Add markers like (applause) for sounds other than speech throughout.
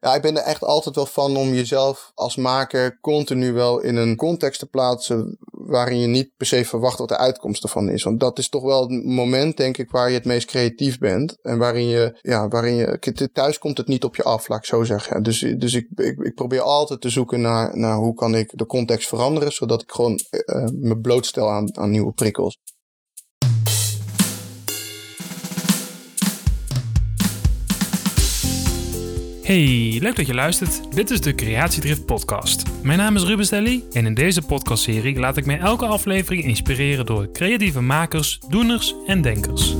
Ja, ik ben er echt altijd wel van om jezelf als maker continu wel in een context te plaatsen waarin je niet per se verwacht wat de uitkomst ervan is. Want dat is toch wel het moment, denk ik, waar je het meest creatief bent. En waarin je, ja, waarin je, thuis komt het niet op je af, laat ik zo zeggen. Dus, dus ik, ik, ik probeer altijd te zoeken naar, naar hoe kan ik de context veranderen, zodat ik gewoon uh, me blootstel aan, aan nieuwe prikkels. Hey, leuk dat je luistert. Dit is de Creatiedrift podcast. Mijn naam is Ruben Stelly en in deze podcastserie laat ik mij elke aflevering inspireren door creatieve makers, doeners en denkers.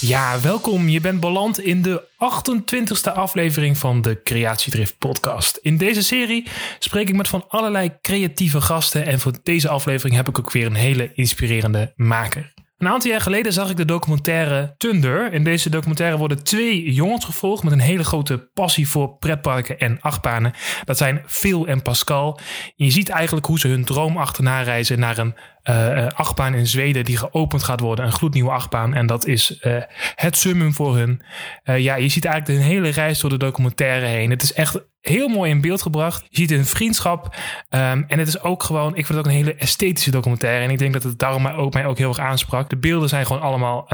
Ja, welkom. Je bent beland in de 28e aflevering van de Creatiedrift podcast. In deze serie spreek ik met van allerlei creatieve gasten en voor deze aflevering heb ik ook weer een hele inspirerende maker. Een aantal jaar geleden zag ik de documentaire Thunder. In deze documentaire worden twee jongens gevolgd met een hele grote passie voor pretparken en achtbanen. Dat zijn Phil en Pascal. je ziet eigenlijk hoe ze hun droom achterna reizen naar een uh, achtbaan in Zweden die geopend gaat worden. Een gloednieuwe achtbaan. En dat is uh, het summum voor hun. Ja, je ziet eigenlijk de hele reis door de documentaire heen. Het is echt heel mooi in beeld gebracht. Je ziet een vriendschap. Um, en het is ook gewoon, ik vind het ook een hele esthetische documentaire. En ik denk dat het daarom mij ook, mij ook heel erg aansprak. De beelden zijn gewoon allemaal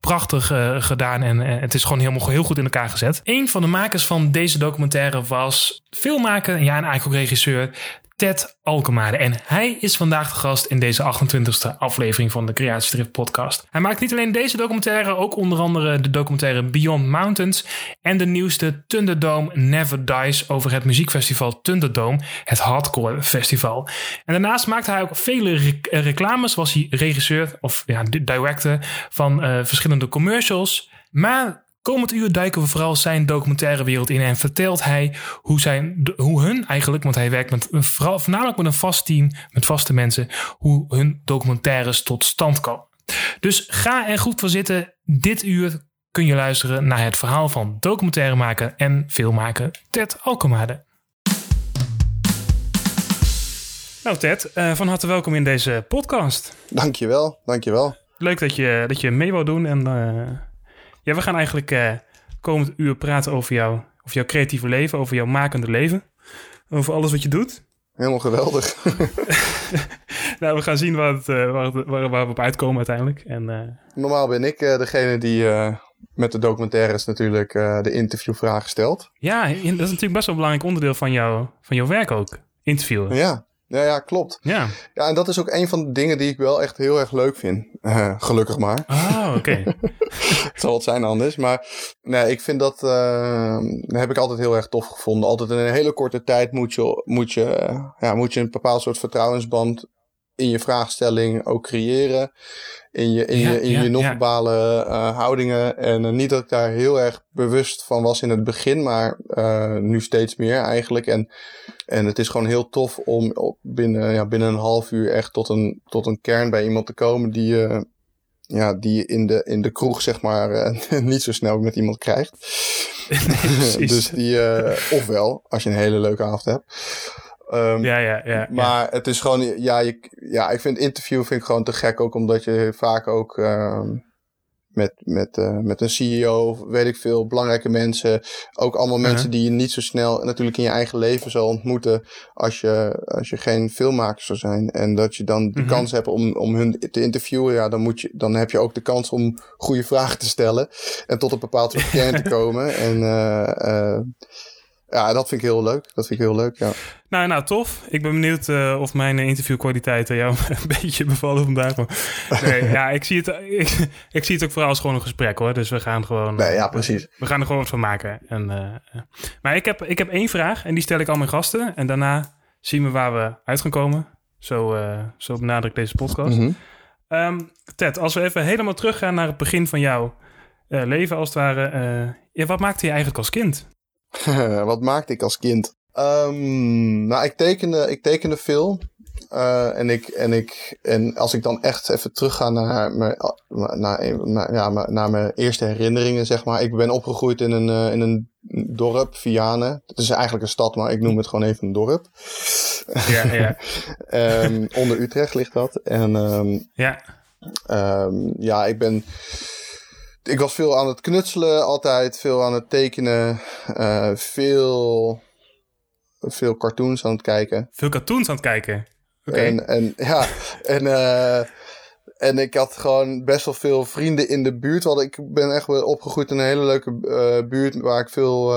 prachtig gedaan. En het is gewoon helemaal heel goed in elkaar gezet. Een van de makers van deze documentaire was filmmaker, ja, en eigenlijk ook regisseur. Ted Alkemade. En hij is vandaag de gast in deze 28e aflevering van de Creatiedrift podcast. Hij maakt niet alleen deze documentaire, ook onder andere de documentaire Beyond Mountains en de nieuwste Thunderdome Never Dies over het muziekfestival Thunderdome, het hardcore festival. En daarnaast maakt hij ook vele reclames, was hij regisseur of ja, director van uh, verschillende commercials. Maar Komend uur duiken we vooral zijn documentaire wereld in en vertelt hij hoe, zijn, hoe hun eigenlijk, want hij werkt met, vooral, voornamelijk met een vast team, met vaste mensen, hoe hun documentaires tot stand komen. Dus ga er goed voor zitten. Dit uur kun je luisteren naar het verhaal van documentairemaker en filmmaker Ted Alkemade. Nou Ted, uh, van harte welkom in deze podcast. Dankjewel, dankjewel. Leuk dat je, dat je mee wou doen en... Uh, ja, we gaan eigenlijk uh, komend uur praten over, jou, over jouw creatieve leven, over jouw makende leven. Over alles wat je doet. Helemaal geweldig. (laughs) nou, we gaan zien waar, het, uh, waar, het, waar, waar, we op uitkomen uiteindelijk. En, uh... Normaal ben ik degene die met de documentaires natuurlijk de interviewvragen stelt. Ja, dat is natuurlijk best wel een belangrijk onderdeel van, jou, van jouw werk ook. Interviewen. Ja, ja, ja, klopt. Ja. ja, en dat is ook een van de dingen die ik wel echt heel erg leuk vind. Uh, gelukkig maar. Oh, oké. (laughs) (laughs) het zal wat zijn anders. Maar nee, ik vind dat, uh, heb ik altijd heel erg tof gevonden. Altijd in een hele korte tijd moet je, moet je, ja, moet je een bepaald soort vertrouwensband in je vraagstelling ook creëren. In je, in je, in je non-verbale houdingen. En niet dat ik daar heel erg bewust van was in het begin, maar nu steeds meer eigenlijk. En, en het is gewoon heel tof om op binnen, ja, binnen een half uur echt tot een, tot een kern bij iemand te komen die je ja, die in de, in de kroeg, zeg maar, (laughs) niet zo snel met iemand krijgt. (laughs) Nee, dus die, ofwel, als je een hele leuke avond hebt. Um, ja, ja, ja. Maar het is gewoon, ja, je, ja, ik vind interview vind ik gewoon te gek ook, omdat je vaak ook um, met, met, uh, met een CEO, weet ik veel, belangrijke mensen, ook allemaal uh-huh. mensen die je niet zo snel natuurlijk in je eigen leven zal ontmoeten als je, als je geen filmmaker zou zijn. En dat je dan de uh-huh. kans hebt om, om hun te interviewen, ja, dan, moet je, dan heb je ook de kans om goede vragen te stellen en tot een bepaald soort kern te (laughs) komen. En uh, uh, ja, dat vind ik heel leuk. Dat vind ik heel leuk, ja. Nou, nou tof. Ik ben benieuwd uh, of mijn interviewkwaliteiten jou (laughs) een beetje bevallen vandaag. (laughs) nee, ja, ik zie, het, ik, (laughs) ik, zie het ook vooral als gewoon een gesprek, hoor. Dus we gaan gewoon... Nee, ja, precies. We gaan er gewoon wat van maken. En, uh, maar ik heb, ik heb één vraag en die stel ik al mijn gasten. En daarna zien we waar we uit gaan komen. Zo, uh, zo benadruk deze podcast. Mm -hmm. um, Ted, als we even helemaal teruggaan naar het begin van jouw leven, als het ware. ja, wat maakte je eigenlijk als kind? (laughs) Wat maakte ik als kind? Um, nou, ik tekende, ik tekende veel. Uh, en, ik, en, ik, en als ik dan echt even terugga naar mijn, naar, naar, ja, naar mijn eerste herinneringen, zeg maar. Ik ben opgegroeid in een, uh, in een dorp, Vianen. Het is eigenlijk een stad, maar ik noem het gewoon even een dorp. Ja, ja. um, (laughs) onder Utrecht ligt dat. En um, ja. ja, ik ben ik was veel aan het knutselen altijd, veel aan het tekenen, uh, veel, veel cartoons aan het kijken. Veel cartoons aan het kijken? En, en ja, en, uh, en ik had gewoon best wel veel vrienden in de buurt. Want ik ben echt opgegroeid in een hele leuke uh, buurt waar ik veel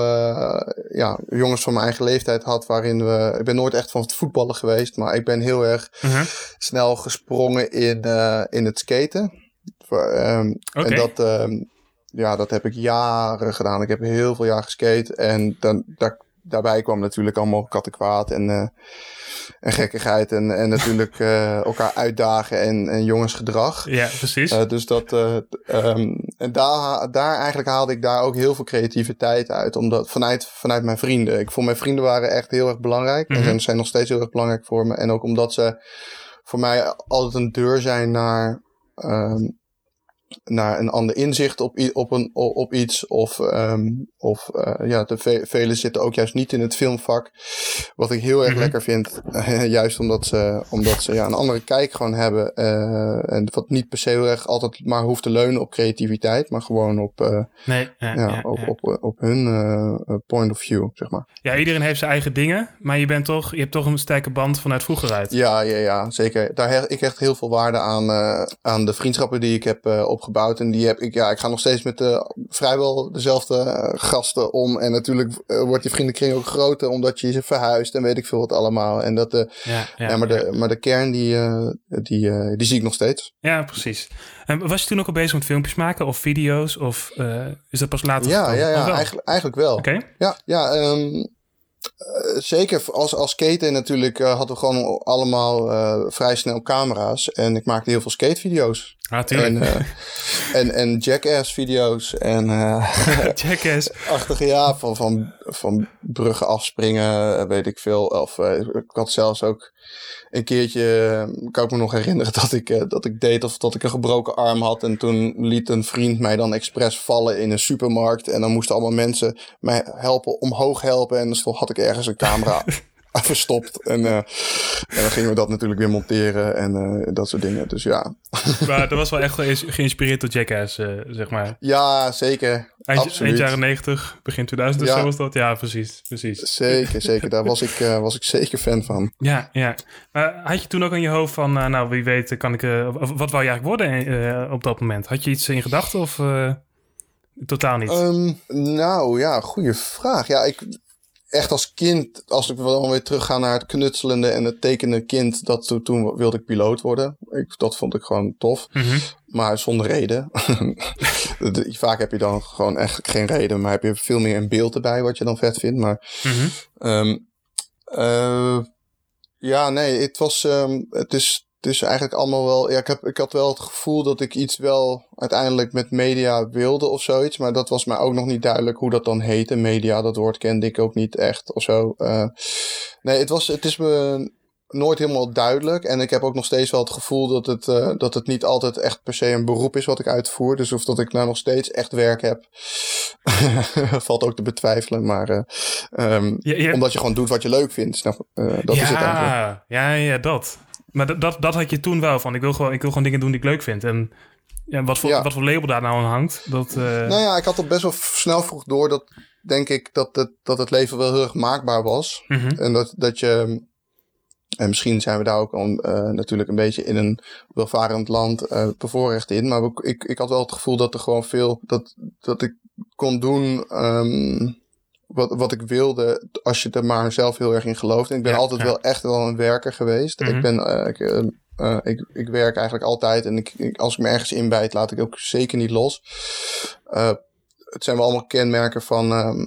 ja, jongens van mijn eigen leeftijd had. Waarin we, ik ben nooit echt van het voetballen geweest, maar ik ben heel erg -huh. snel gesprongen in, in het skaten. Um, okay. En dat, um, ja, dat heb ik jaren gedaan. Ik heb heel veel jaar geskate. En dan, daar, daarbij kwam natuurlijk allemaal kattenkwaad en, uh, en gekkigheid. En, en natuurlijk uh, elkaar uitdagen en, en jongensgedrag. Ja, precies. Uh, dus dat, um, en daar, daar eigenlijk haalde ik daar ook heel veel creativiteit uit. Omdat vanuit, vanuit mijn vrienden. Ik vond mijn vrienden waren echt heel erg belangrijk. Mm -hmm. En zijn nog steeds heel erg belangrijk voor me. En ook omdat ze voor mij altijd een deur zijn naar um, naar een ander inzicht op, op, een, op iets. Of, um, of uh, ja, de ve velen zitten ook juist niet in het filmvak. Wat ik heel erg mm -hmm. lekker vind. (laughs) juist omdat ze, omdat ze ja, een andere kijk gewoon hebben. Uh, en wat niet per se heel erg altijd maar hoeft te leunen op creativiteit. Maar gewoon op, uh, nee, ja, ja, op, op, op, op, hun point of view, zeg maar. Ja, iedereen heeft zijn eigen dingen. Maar je, bent toch, je hebt toch een sterke band vanuit vroeger uit. Ja, ja, ja zeker. Daar hecht, ik hecht heel veel waarde aan, aan de vriendschappen die ik heb opgebouwd. En die heb ik, ja, ik ga nog steeds met vrijwel dezelfde gasten om. En natuurlijk uh, wordt je vriendenkring ook groter omdat je ze verhuist en weet ik veel wat allemaal. En dat, uh, ja, ja, ja, maar, de, maar de kern, die, die, die zie ik nog steeds. Ja, precies. En was je toen ook al bezig met filmpjes maken of video's? Of is dat pas later Ja, ja, ja eigenlijk, eigenlijk wel. Oké. Okay. Ja, ja um, zeker als, als skaten natuurlijk uh, hadden we gewoon allemaal uh, vrij snel camera's. En ik maakte heel veel skatevideo's. Ah. En, en, en Jackass-video's. (laughs) En Jackass. achtige ja, van, van, van bruggen afspringen, weet ik veel. Of ik had zelfs ook een keertje, kan ik me nog herinneren, dat ik, dat ik deed of dat ik een gebroken arm had. En toen liet een vriend mij dan expres vallen in een supermarkt. En dan moesten allemaal mensen mij helpen, omhoog helpen. En dus had ik ergens een camera (laughs) (laughs) verstopt. En, uh, en dan gingen we dat natuurlijk weer monteren en uh, dat soort dingen. Dus ja. (laughs) Maar dat was wel echt geïnspireerd door Jackass, uh, zeg maar. Ja, zeker. Eind, Absoluut. eind jaren 90, begin 2000 Ja. of zo was dat. Ja, precies. precies. Zeker, zeker. Daar was ik, was ik zeker fan van. Ja, ja. Maar had je toen ook in je hoofd van, nou wie weet, kan ik, wat wou je eigenlijk worden op dat moment? Had je iets in gedachten of totaal niet? Um, nou ja, goede vraag. Ja, ik, echt als kind, als ik dan weer terugga naar het knutselende en het tekenen kind, dat toen wilde ik piloot worden. Ik, dat vond ik gewoon tof. Mm -hmm. Maar zonder reden. (laughs) Vaak heb je dan gewoon echt geen reden, maar heb je veel meer een beeld erbij wat je dan vet vindt. Maar mm -hmm. um, uh, ja, nee, het was, um, het is, is eigenlijk allemaal wel. Ja, ik, heb, ik had wel het gevoel dat ik iets wel uiteindelijk met media wilde of zoiets. Maar dat was mij ook nog niet duidelijk hoe dat dan heette. Media, dat woord kende ik ook niet echt of zo. Uh, nee, het, was, het is me nooit helemaal duidelijk. En ik heb ook nog steeds wel het gevoel dat het, uh, dat het niet altijd echt per se een beroep is wat ik uitvoer. Dus of dat ik nou nog steeds echt werk heb, (laughs) valt ook te betwijfelen. Maar uh, um, Ja, omdat je gewoon doet wat je leuk vindt. Snap, uh, dat ja, is het eigenlijk. Ja, ja, dat. Maar dat, dat, dat had je toen wel van. Ik wil, gewoon, ik wil gewoon dingen doen die ik leuk vind. En ja, wat, voor, Ja. wat voor label daar nou aan hangt, dat... eh, Nou ja, ik had dat best wel snel vroeg door dat, denk ik, dat het, dat het leven wel heel erg maakbaar was. mhm. En dat, dat je. En misschien zijn we daar ook al, eh, natuurlijk een beetje in een welvarend land eh bevoorrecht in. Maar ik, ik had wel het gevoel dat er gewoon veel. dat, dat ik kon doen. ehm, wat, wat ik wilde, als je er maar zelf heel erg in gelooft. En ik ben Ja, altijd ja. wel echt wel een werker geweest. Mhm. Ik ben. eh, ik, eh, eh, ik, ik werk eigenlijk altijd. En ik, ik- als ik me ergens inbijt, laat ik ook zeker niet los. Het zijn wel allemaal kenmerken van. ehm,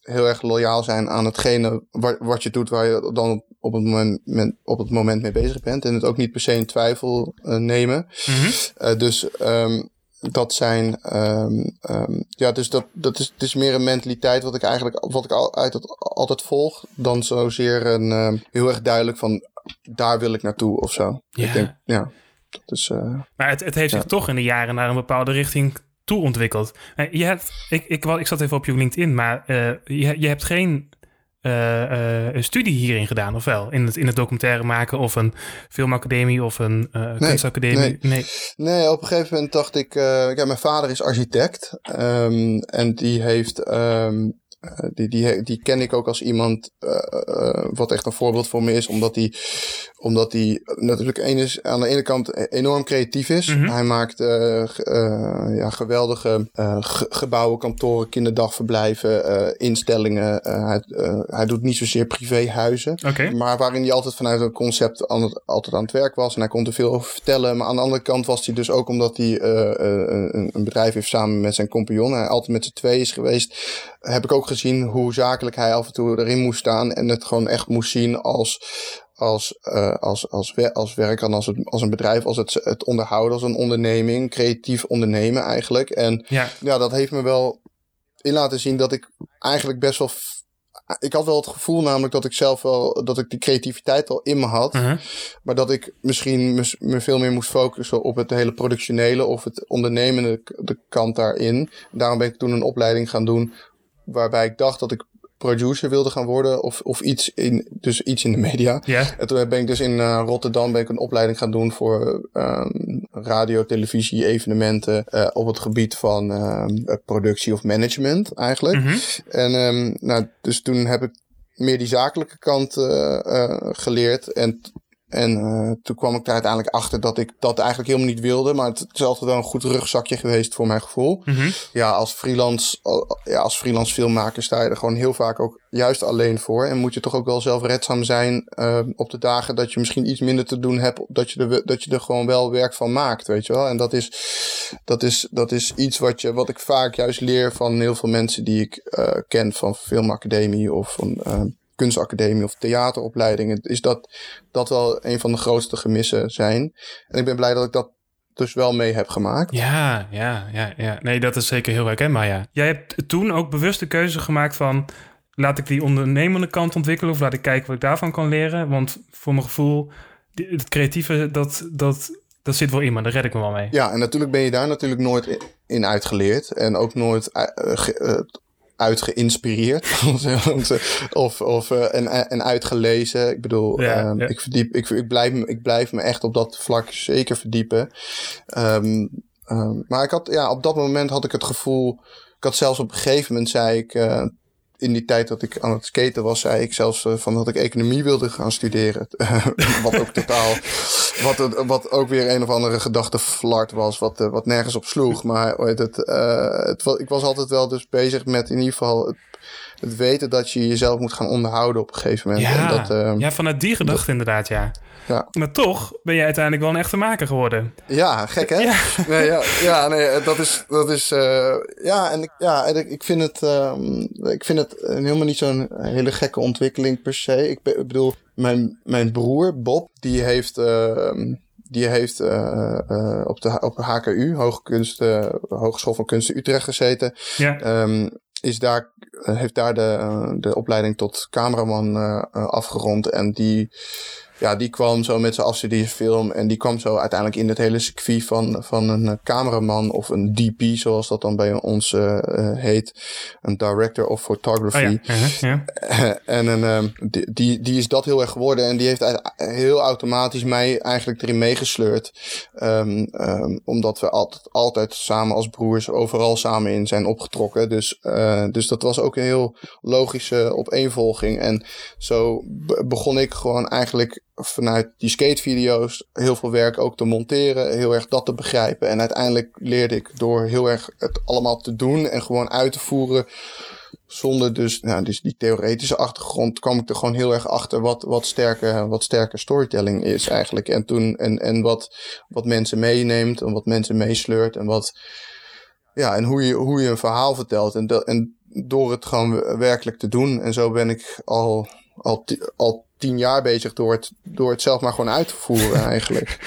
heel erg loyaal zijn aan hetgene wat, wat je doet waar je dan op het, moment, op het moment mee bezig bent. En het ook niet per se in twijfel nemen. Mhm. Dus ehm, dat zijn. ehm, ehm, ja, dus dat, dat is, het is meer een mentaliteit wat ik eigenlijk wat ik al, uit het, altijd volg. Dan zozeer een ehm, heel erg duidelijk van daar wil ik naartoe of zo. Ja. Ik denk, ja. Dat is, eh, Maar het, het heeft zich toch in de jaren naar een bepaalde richting toe ontwikkeld. Eh, Je hebt, ik, ik, ik zat even op je LinkedIn, maar eh, je, je hebt geen een studie hierin gedaan, of wel? In het, in het documentaire maken of een filmacademie of een nee, kunstacademie? Nee. nee. nee. op een gegeven moment dacht ik... ja, mijn vader is architect. Um, en die heeft... Um, eh, die, die, die ken ik ook als iemand uh, wat echt een voorbeeld voor me is, omdat hij omdat die natuurlijk een is, aan de ene kant enorm creatief is. Mhm. Hij maakt uh, ja, geweldige gebouwen, kantoren, kinderdagverblijven, instellingen. hij, hij doet niet zozeer privéhuizen, okay. maar waarin hij altijd vanuit een concept aan het, altijd aan het werk was. En hij kon er veel over vertellen. Maar aan de andere kant was hij dus ook omdat hij een, een bedrijf heeft samen met zijn compagnon. Hij altijd met z'n twee is geweest. Heb ik ook gezien hoe zakelijk hij af en toe erin moest staan. En het gewoon echt moest zien als, als, uh, als, als, als werk en als, het, als een bedrijf, als het, het onderhouden, als een onderneming, creatief ondernemen eigenlijk. En ja. ja, dat heeft me wel in laten zien dat ik eigenlijk best wel. Ik had wel het gevoel namelijk dat ik zelf wel, dat ik die creativiteit al in me had. Uh -huh. Maar dat ik misschien me, me, veel meer moest focussen op het hele productionele of het ondernemende de kant daarin. Daarom ben ik toen een opleiding gaan doen waarbij ik dacht dat ik producer wilde gaan worden of, of iets in, dus iets in de media. Yeah. En toen ben ik dus in uh, Rotterdam ben ik een opleiding gaan doen voor um, radio, televisie, evenementen uh, op het gebied van uh, productie of management eigenlijk. Mm -hmm. En um, nou, dus toen heb ik meer die zakelijke kant geleerd en en uh, toen kwam ik daar uiteindelijk achter dat ik dat eigenlijk helemaal niet wilde. Maar het is altijd wel een goed rugzakje geweest voor mijn gevoel. Mm -hmm. Ja, als freelance, ja, als freelance filmmaker sta je er gewoon heel vaak ook juist alleen voor. En moet je toch ook wel zelfredzaam zijn uh, op de dagen dat je misschien iets minder te doen hebt. Dat je, er, dat je er gewoon wel werk van maakt, weet je wel. En dat is, dat is, dat is iets wat, je, wat ik vaak juist leer van heel veel mensen die ik uh, ken van filmacademie of van kunstacademie of theateropleidingen, is dat dat wel een van de grootste gemissen zijn. En ik ben blij dat ik dat dus wel mee heb gemaakt. Ja, ja, ja, ja. Nee, dat is zeker heel herkenbaar, ja. Jij hebt toen ook bewust de keuze gemaakt van... laat ik die ondernemende kant ontwikkelen... of laat ik kijken wat ik daarvan kan leren. Want voor mijn gevoel, het creatieve, dat, dat, dat zit wel in, maar daar red ik me wel mee. Ja, en natuurlijk ben je daar natuurlijk nooit in uitgeleerd. En ook nooit uh, uitgeïnspireerd (laughs) of, of uh, en, en uitgelezen. Ik bedoel, ja, um, Ik, verdiep, ik, ik, blijf, ik blijf me echt op dat vlak zeker verdiepen. Um, um, maar ik had, ja, op dat moment had ik het gevoel. Ik had zelfs op een gegeven moment zei ik. Uh, in die tijd dat ik aan het skaten was, zei ik zelfs uh, van dat ik economie wilde gaan studeren. (laughs) wat ook totaal, (laughs) wat, wat ook weer een of andere gedachte flart was, wat, uh, wat nergens op sloeg. Maar het, het, ik was altijd wel dus bezig met in ieder geval het, het weten dat je jezelf moet gaan onderhouden op een gegeven moment. Ja, en dat, ja vanuit die gedachte inderdaad, ja. Ja. Maar toch ben je uiteindelijk wel een echte maker geworden. Ja, gek hè? Ja, nee, ja, ja nee, dat is, dat is uh, ja, en ik, ja, en ik vind het, um, ik vind het helemaal niet zo'n hele gekke ontwikkeling per se. Ik, ik bedoel, mijn, mijn broer Bob, die heeft, uh, die heeft uh, uh, op de op HKU, Hoogkunst, uh, Hogeschool van Kunsten Utrecht gezeten. Ja. Um, is daar, heeft daar de, de opleiding tot cameraman afgerond. En die ja, die kwam zo met zijn afstudeerfilm. En die kwam zo uiteindelijk in het hele circuit van, van een eh, cameraman of een DP, zoals dat dan bij ons uh, heet. Een director of photography. Oh ja. (laughs) En een, um, die, die, die is dat heel erg geworden. En die heeft heel automatisch mij eigenlijk erin meegesleurd. Um, um, omdat we altijd, altijd samen als broers overal samen in zijn opgetrokken. Dus, uh, dus dat was ook een heel logische opeenvolging. En zo begon ik gewoon eigenlijk vanuit die skatevideo's heel veel werk ook te monteren, heel erg dat te begrijpen. En uiteindelijk leerde ik door heel erg het allemaal te doen en gewoon uit te voeren. Zonder dus, nou, dus die theoretische achtergrond kwam ik er gewoon heel erg achter wat, wat, sterke, wat sterke storytelling is eigenlijk. En toen, en, en wat, wat mensen meeneemt en wat mensen meesleurt en wat, ja, en hoe je, hoe je een verhaal vertelt. En, dat, en door het gewoon werkelijk te doen. En zo ben ik al, al, al tien jaar bezig door het, door het zelf maar gewoon uit te voeren (laughs) eigenlijk.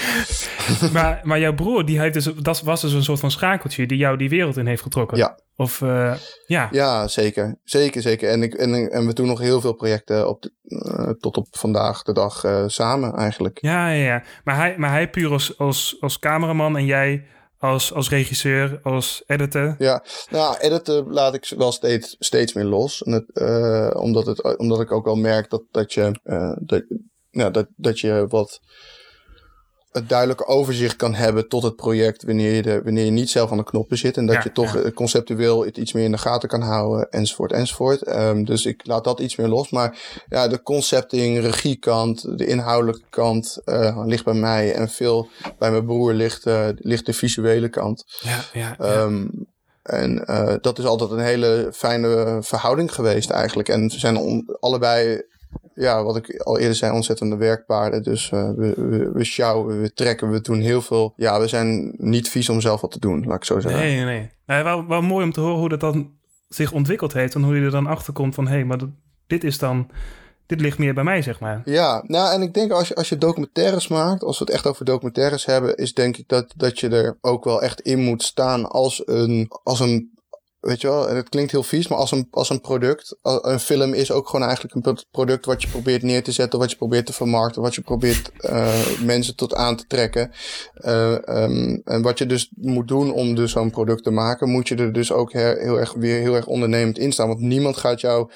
maar, maar jouw broer, die heeft dus, dat was dus een soort van schakeltje die jou die wereld in heeft getrokken. Ja. Of uh, ja. Ja, zeker. Zeker, zeker. En, ik, en, en we doen nog heel veel projecten op de, uh, tot op vandaag de dag uh, samen eigenlijk. Ja, ja, ja. Maar hij, maar hij puur als, als, als cameraman en jij als, als regisseur, als editor? Ja, nou, editen laat ik wel steeds, steeds meer los. En uh, omdat, het, omdat ik ook wel merk dat, dat, je, uh, dat, nou, dat, dat je wat het duidelijke overzicht kan hebben tot het project wanneer je, de, wanneer je niet zelf aan de knoppen zit. En dat je toch ja. conceptueel het iets meer in de gaten kan houden, enzovoort, enzovoort. Um, dus ik laat dat iets meer los. Maar ja, de concepting, regiekant, de inhoudelijke kant uh, ligt bij mij. En veel bij mijn broer ligt, uh, ligt de visuele kant. Ja, ja, ja. Um, en uh, dat is altijd een hele fijne verhouding geweest eigenlijk. En ze zijn allebei ja, wat ik al eerder zei, ontzettende werkpaarden. Dus uh, we, we, we sjouwen, we trekken, we doen heel veel. Ja, we zijn niet vies om zelf wat te doen, laat ik zo zeggen. Nee, nee, nee. Nou, wel, wel mooi om te horen hoe dat dan zich ontwikkeld heeft. En hoe je er dan achter komt van, hé, hey, maar dat, dit is dan... Dit ligt meer bij mij, zeg maar. Ja, nou, en ik denk als je, als je documentaires maakt, als we het echt over documentaires hebben, is denk ik dat, dat je er ook wel echt in moet staan als een, als een weet je wel, en het klinkt heel vies, maar als een, als een product, een film is ook gewoon eigenlijk een product wat je probeert neer te zetten, wat je probeert te vermarkten, wat je probeert uh, mensen tot aan te trekken. Uh, um, en wat je dus moet doen om dus zo'n product te maken, moet je er dus ook heel erg weer heel erg ondernemend in staan. Want niemand gaat jou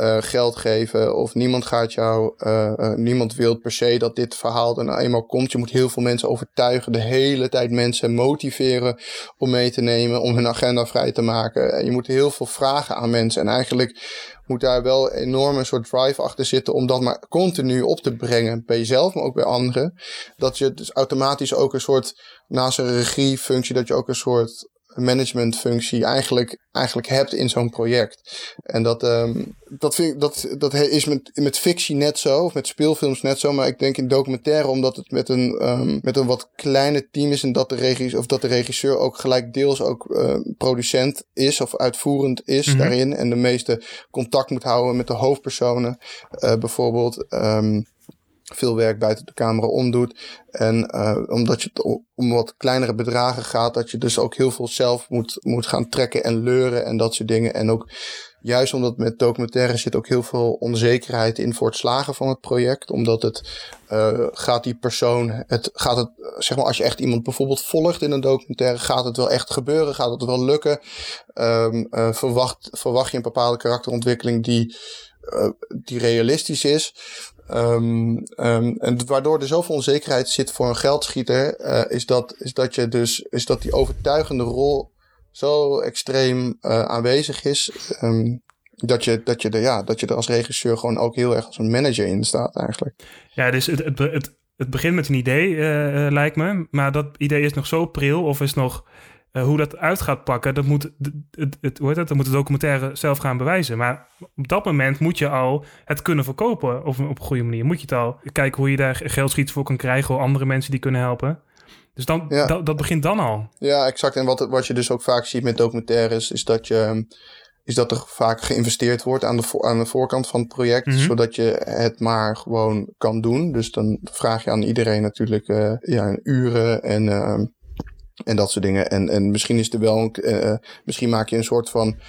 uh, geld geven of niemand gaat jou, uh, niemand wil per se dat dit verhaal er nou eenmaal komt. Je moet heel veel mensen overtuigen, de hele tijd mensen motiveren om mee te nemen, om hun agenda vrij te maken. En je moet heel veel vragen aan mensen en eigenlijk moet daar wel een enorme soort drive achter zitten om dat maar continu op te brengen bij jezelf, maar ook bij anderen. Dat je dus automatisch ook een soort, naast een regiefunctie, dat je ook een soort managementfunctie eigenlijk, eigenlijk hebt in zo'n project. En dat, um, dat, vind ik, dat, dat is met, met fictie net zo, of met speelfilms net zo, maar ik denk in documentaire, omdat het met een, um, met een wat kleine team is en dat de, regisseur, of dat de regisseur ook gelijk deels ook uh, producent is of uitvoerend is mm -hmm. daarin en de meeste contact moet houden met de hoofdpersonen, uh, bijvoorbeeld. Um, veel werk buiten de camera omdoet. En uh, omdat je het om wat kleinere bedragen gaat, dat je dus ook heel veel zelf moet, moet gaan trekken en leuren en dat soort dingen. En ook juist omdat met documentaire zit ook heel veel onzekerheid in voor het slagen van het project. Omdat het uh, gaat die persoon, het gaat het, zeg maar, als je echt iemand bijvoorbeeld volgt in een documentaire, gaat het wel echt gebeuren? Gaat het wel lukken? Um, verwacht, verwacht je een bepaalde karakterontwikkeling die, die realistisch is? Um, um, en waardoor er zoveel onzekerheid zit voor een geldschieter, uh, is, dat, is dat je dus, is dat die overtuigende rol zo extreem uh, aanwezig is. Um, dat je, dat, je er, ja, dat je er als regisseur gewoon ook heel erg als een manager in staat eigenlijk. Ja, dus het, het, het, het begint met een idee, uh, lijkt me. Maar dat idee is nog zo pril of is nog uh, hoe dat uit gaat pakken, dat moet, het, het, het, hoe heet dat, dat moet de documentaire zelf gaan bewijzen. Maar op dat moment moet je al het kunnen verkopen of op een goede manier. Moet je het al kijken hoe je daar geldschiet voor kan krijgen, of andere mensen die kunnen helpen. Dus dan, ja. dat, dat begint dan al. Ja, exact. En wat, wat je dus ook vaak ziet met documentaires, is dat je is dat er vaak geïnvesteerd wordt aan de, aan de voorkant van het project, mm -hmm. zodat je het maar gewoon kan doen. Dus dan vraag je aan iedereen natuurlijk uh, ja, uren en uh, en dat soort dingen. En, en misschien is er wel een, uh, misschien maak je een soort van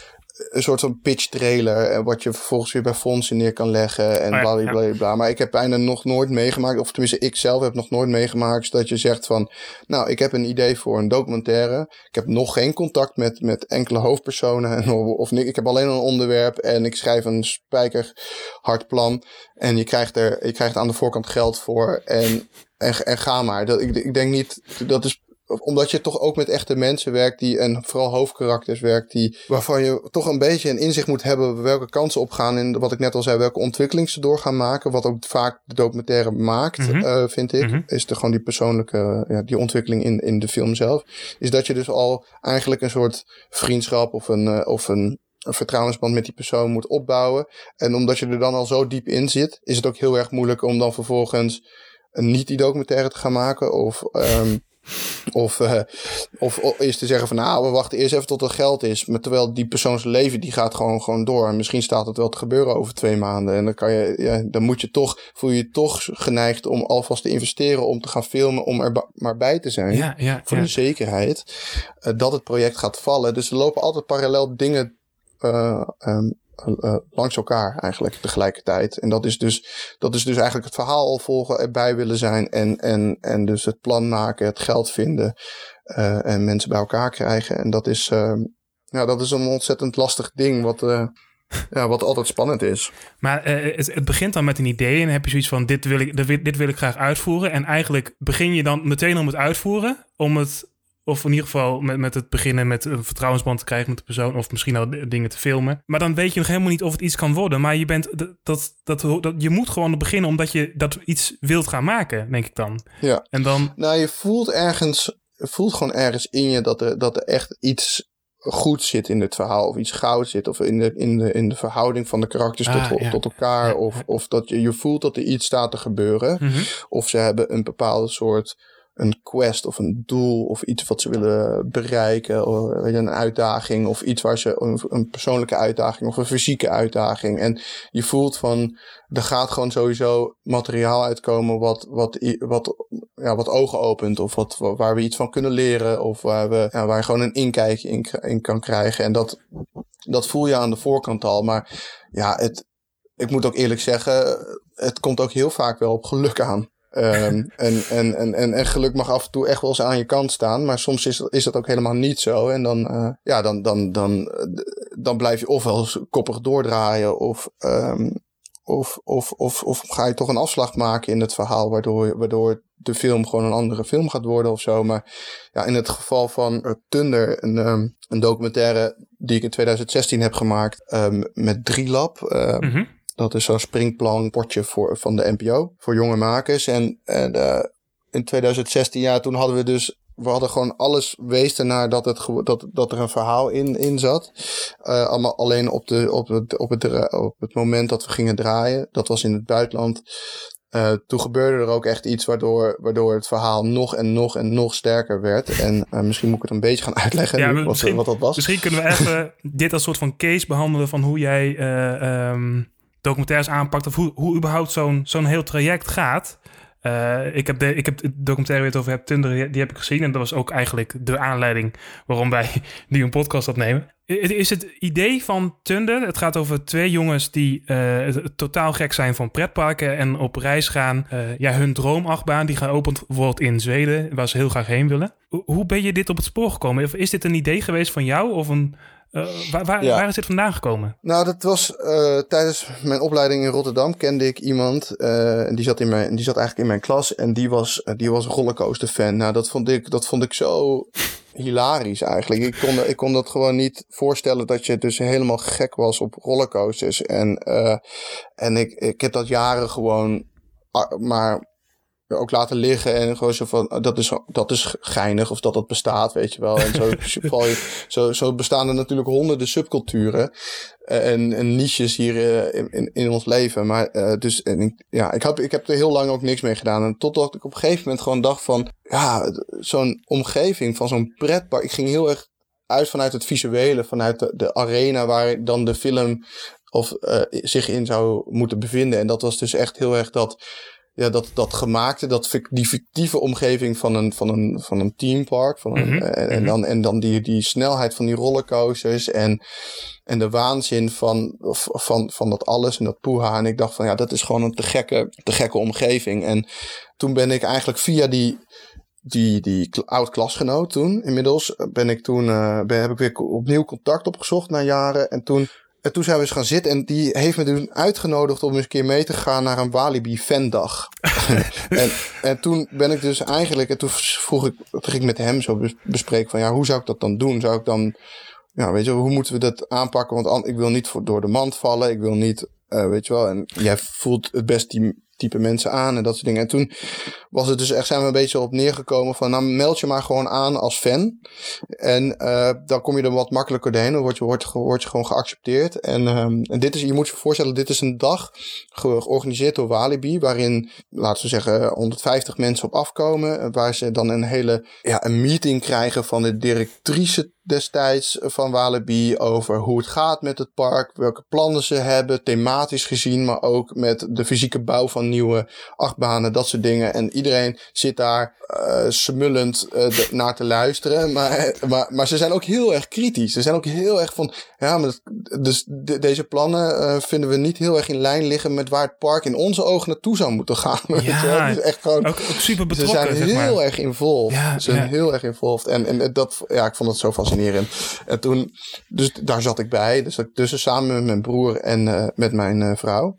een soort van pitch trailer. En wat je vervolgens weer bij fondsen neer kan leggen. En oh bla, bla, bla. Maar ik heb bijna nog nooit meegemaakt. Of tenminste, ik zelf heb nog nooit meegemaakt. Dat je zegt van. Nou, ik heb een idee voor een documentaire. Ik heb nog geen contact met, met enkele hoofdpersonen. Of, of ik heb alleen een onderwerp. En ik schrijf een spijkerhard plan. En je krijgt er je krijgt aan de voorkant geld voor. En, en, en ga maar. Dat, ik, ik denk niet. Dat is omdat je toch ook met echte mensen werkt die, en vooral hoofdkarakters werkt, die, waarvan je toch een beetje een inzicht moet hebben welke kansen opgaan. En wat ik net al zei, welke ontwikkeling ze door gaan maken. Wat ook vaak de documentaire maakt, mm -hmm. uh, vind ik. Mm -hmm. Is er gewoon die persoonlijke, ja, die ontwikkeling in, in de film zelf. Is dat je dus al eigenlijk een soort vriendschap of een, uh, of een, een vertrouwensband met die persoon moet opbouwen. En omdat je er dan al zo diep in zit, is het ook heel erg moeilijk om dan vervolgens niet die documentaire te gaan maken. Of um, of, uh, of, of is te zeggen van nou, we wachten eerst even tot er geld is. Maar terwijl die persoons leven, die gaat gewoon, gewoon door. En misschien staat het wel te gebeuren over twee maanden. En dan kan je, ja, dan moet je toch, voel je je toch geneigd om alvast te investeren, om te gaan filmen, om er maar bij te zijn. Ja, ja, voor de zekerheid uh, dat het project gaat vallen. Dus er lopen altijd parallel dingen uh, um, langs elkaar eigenlijk tegelijkertijd. En dat is dus, dat is dus eigenlijk het verhaal al volgen, erbij willen zijn en, en, en dus het plan maken, het geld vinden en mensen bij elkaar krijgen. En dat is, ja, dat is een ontzettend lastig ding wat ja, wat altijd spannend is. Maar het, het, begint dan met een idee en heb je zoiets van: dit wil, ik, dit wil ik graag uitvoeren. En eigenlijk begin je dan meteen om het uitvoeren, om het, of in ieder geval met, met het beginnen met een vertrouwensband te krijgen met de persoon, of misschien al dingen te filmen. Maar dan weet je nog helemaal niet of het iets kan worden. Maar je, bent, dat, dat, dat, je moet gewoon beginnen omdat je dat iets wilt gaan maken, denk ik dan. Ja. En dan. Nou, je voelt ergens, voelt gewoon ergens in je dat er, dat er echt iets goed zit in het verhaal. Of iets goud zit. Of in de, in de, in de verhouding van de karakters tot, ah, tot elkaar. Of, of dat je, je voelt dat er iets staat te gebeuren. Mhm. Of ze hebben een bepaalde soort een quest of een doel of iets wat ze willen bereiken. Of een uitdaging of iets waar ze een, een, persoonlijke uitdaging of een fysieke uitdaging. En je voelt van er gaat gewoon sowieso materiaal uitkomen wat, wat, wat, ja, wat ogen opent. Of wat, waar we iets van kunnen leren. Of waar, we, ja, waar je gewoon een inkijkje in, in kan krijgen. En dat, dat voel je aan de voorkant al. Maar ja, het, ik moet ook eerlijk zeggen, het komt ook heel vaak wel op geluk aan. Um, en, en, en, en, en geluk mag af en toe echt wel eens aan je kant staan. Maar soms is, is dat ook helemaal niet zo. En dan, uh, ja, dan, dan, dan, dan blijf je ofwel koppig doordraaien. Of, um, of, of, of, of ga je toch een afslag maken in het verhaal. Waardoor, waardoor de film gewoon een andere film gaat worden of zo. Maar ja, in het geval van Thunder, een, um, een documentaire die ik in 2016 heb gemaakt. met Drielab. Uh, mm -hmm. Dat is zo'n springplan potje voor, van de NPO voor jonge makers. En, en uh, in 2016, ja, toen hadden we dus we hadden gewoon alles wees ernaar dat, het, dat, dat er een verhaal in, in zat. Uh, allemaal alleen op, de, op, het, op, het, op het moment dat we gingen draaien. Dat was in het buitenland. Uh, toen gebeurde er ook echt iets waardoor, waardoor het verhaal nog en nog en nog sterker werd. En uh, misschien moet ik het een beetje gaan uitleggen ja, nu, wat, wat, dat was. Misschien kunnen we even dit als soort van case behandelen van hoe jij uh, um, documentaires aanpakt of hoe, hoe überhaupt zo'n zo'n heel traject gaat. Uh, ik, heb de, ik heb de documentaire het over hebt, Tunder, die heb ik gezien. En dat was ook eigenlijk de aanleiding waarom wij (laughs) die een podcast opnemen. Is het idee van Tunder, het gaat over twee jongens die uh, totaal gek zijn van pretparken en op reis gaan. Uh, ja, hun droomachtbaan die geopend wordt in Zweden, waar ze heel graag heen willen. Hoe ben je dit op het spoor gekomen? Is dit een idee geweest van jou of een uh, waar, waar, waar, is dit vandaan gekomen? Nou, dat was uh, tijdens mijn opleiding in Rotterdam kende ik iemand. Uh, en die zat, in mijn, die zat eigenlijk in mijn klas. En die was, die was rollercoaster fan. Nou, dat vond ik, dat vond ik zo hilarisch eigenlijk. Ik kon, ik kon dat gewoon niet voorstellen dat je dus helemaal gek was op rollercoasters. En, en ik, ik heb dat jaren gewoon maar ook laten liggen en gewoon zo van, dat is, dat is geinig of dat dat bestaat, weet je wel. En zo, (laughs) zo, zo bestaan er natuurlijk honderden subculturen eh, en, en niches hier eh, in, in, in ons leven. Maar uh, dus, en ja, ik heb, ik heb er heel lang ook niks mee gedaan. En totdat ik op een gegeven moment gewoon dacht van, ja, zo'n omgeving van zo'n pretpark. Ik ging heel erg uit vanuit het visuele, vanuit de, de arena waar dan de film of uh, zich in zou moeten bevinden. En dat was dus echt heel erg dat ja, dat, dat gemaakte, dat, die fictieve omgeving van een, van een, van een teampark. Van een, mhm, en, en, mhm. dan, en dan die, die snelheid van die rollercoasters en, en de waanzin van, van, van dat alles en dat poeha. En ik dacht van ja, dat is gewoon een te gekke, te gekke omgeving. En toen ben ik eigenlijk via die, die, die oud-klasgenoot toen, inmiddels, ben ik toen, uh, ben, heb ik weer opnieuw contact opgezocht na jaren. En toen en toen zijn we eens gaan zitten en die heeft me toen uitgenodigd om eens een keer mee te gaan naar een Walibi fandag. (laughs) en, en toen ben ik dus eigenlijk, en toen vroeg ik, toen ging ik met hem zo bespreken van ja, hoe zou ik dat dan doen? Zou ik dan, ja, weet je, hoe moeten we dat aanpakken? Want ik wil niet voor, door de mand vallen, ik wil niet, uh, weet je wel, en jij voelt het best die type mensen aan en dat soort dingen. En toen was het dus echt, zijn we een beetje op neergekomen van, nou meld je maar gewoon aan als fan. En uh, dan kom je er wat makkelijker doorheen, dan word je, word, word je gewoon geaccepteerd. En, um, en dit is, je moet je voorstellen, dit is een dag georganiseerd door Walibi, waarin, laten we zeggen, 150 mensen op afkomen, waar ze dan een hele, ja, een meeting krijgen van de directrice destijds van Walibi over hoe het gaat met het park, welke plannen ze hebben, thematisch gezien, maar ook met de fysieke bouw van nieuwe achtbanen, dat soort dingen. En iedereen zit daar uh, smullend uh, naar te luisteren, (laughs) maar, maar, maar ze zijn ook heel erg kritisch. Ze zijn ook heel erg van, ja, maar dus de, deze plannen uh, vinden we niet heel erg in lijn liggen met waar het park in onze ogen naartoe zou moeten gaan. (laughs) Ja, is echt gewoon, ook, ook super betrokken. Ze zijn heel erg involved. Ja, ze zijn heel erg involved. En, en dat, ja, ik vond het zo fascinerend. En toen, dus daar zat ik bij. Dus ik tussen samen met mijn broer en uh, met mijn uh, vrouw.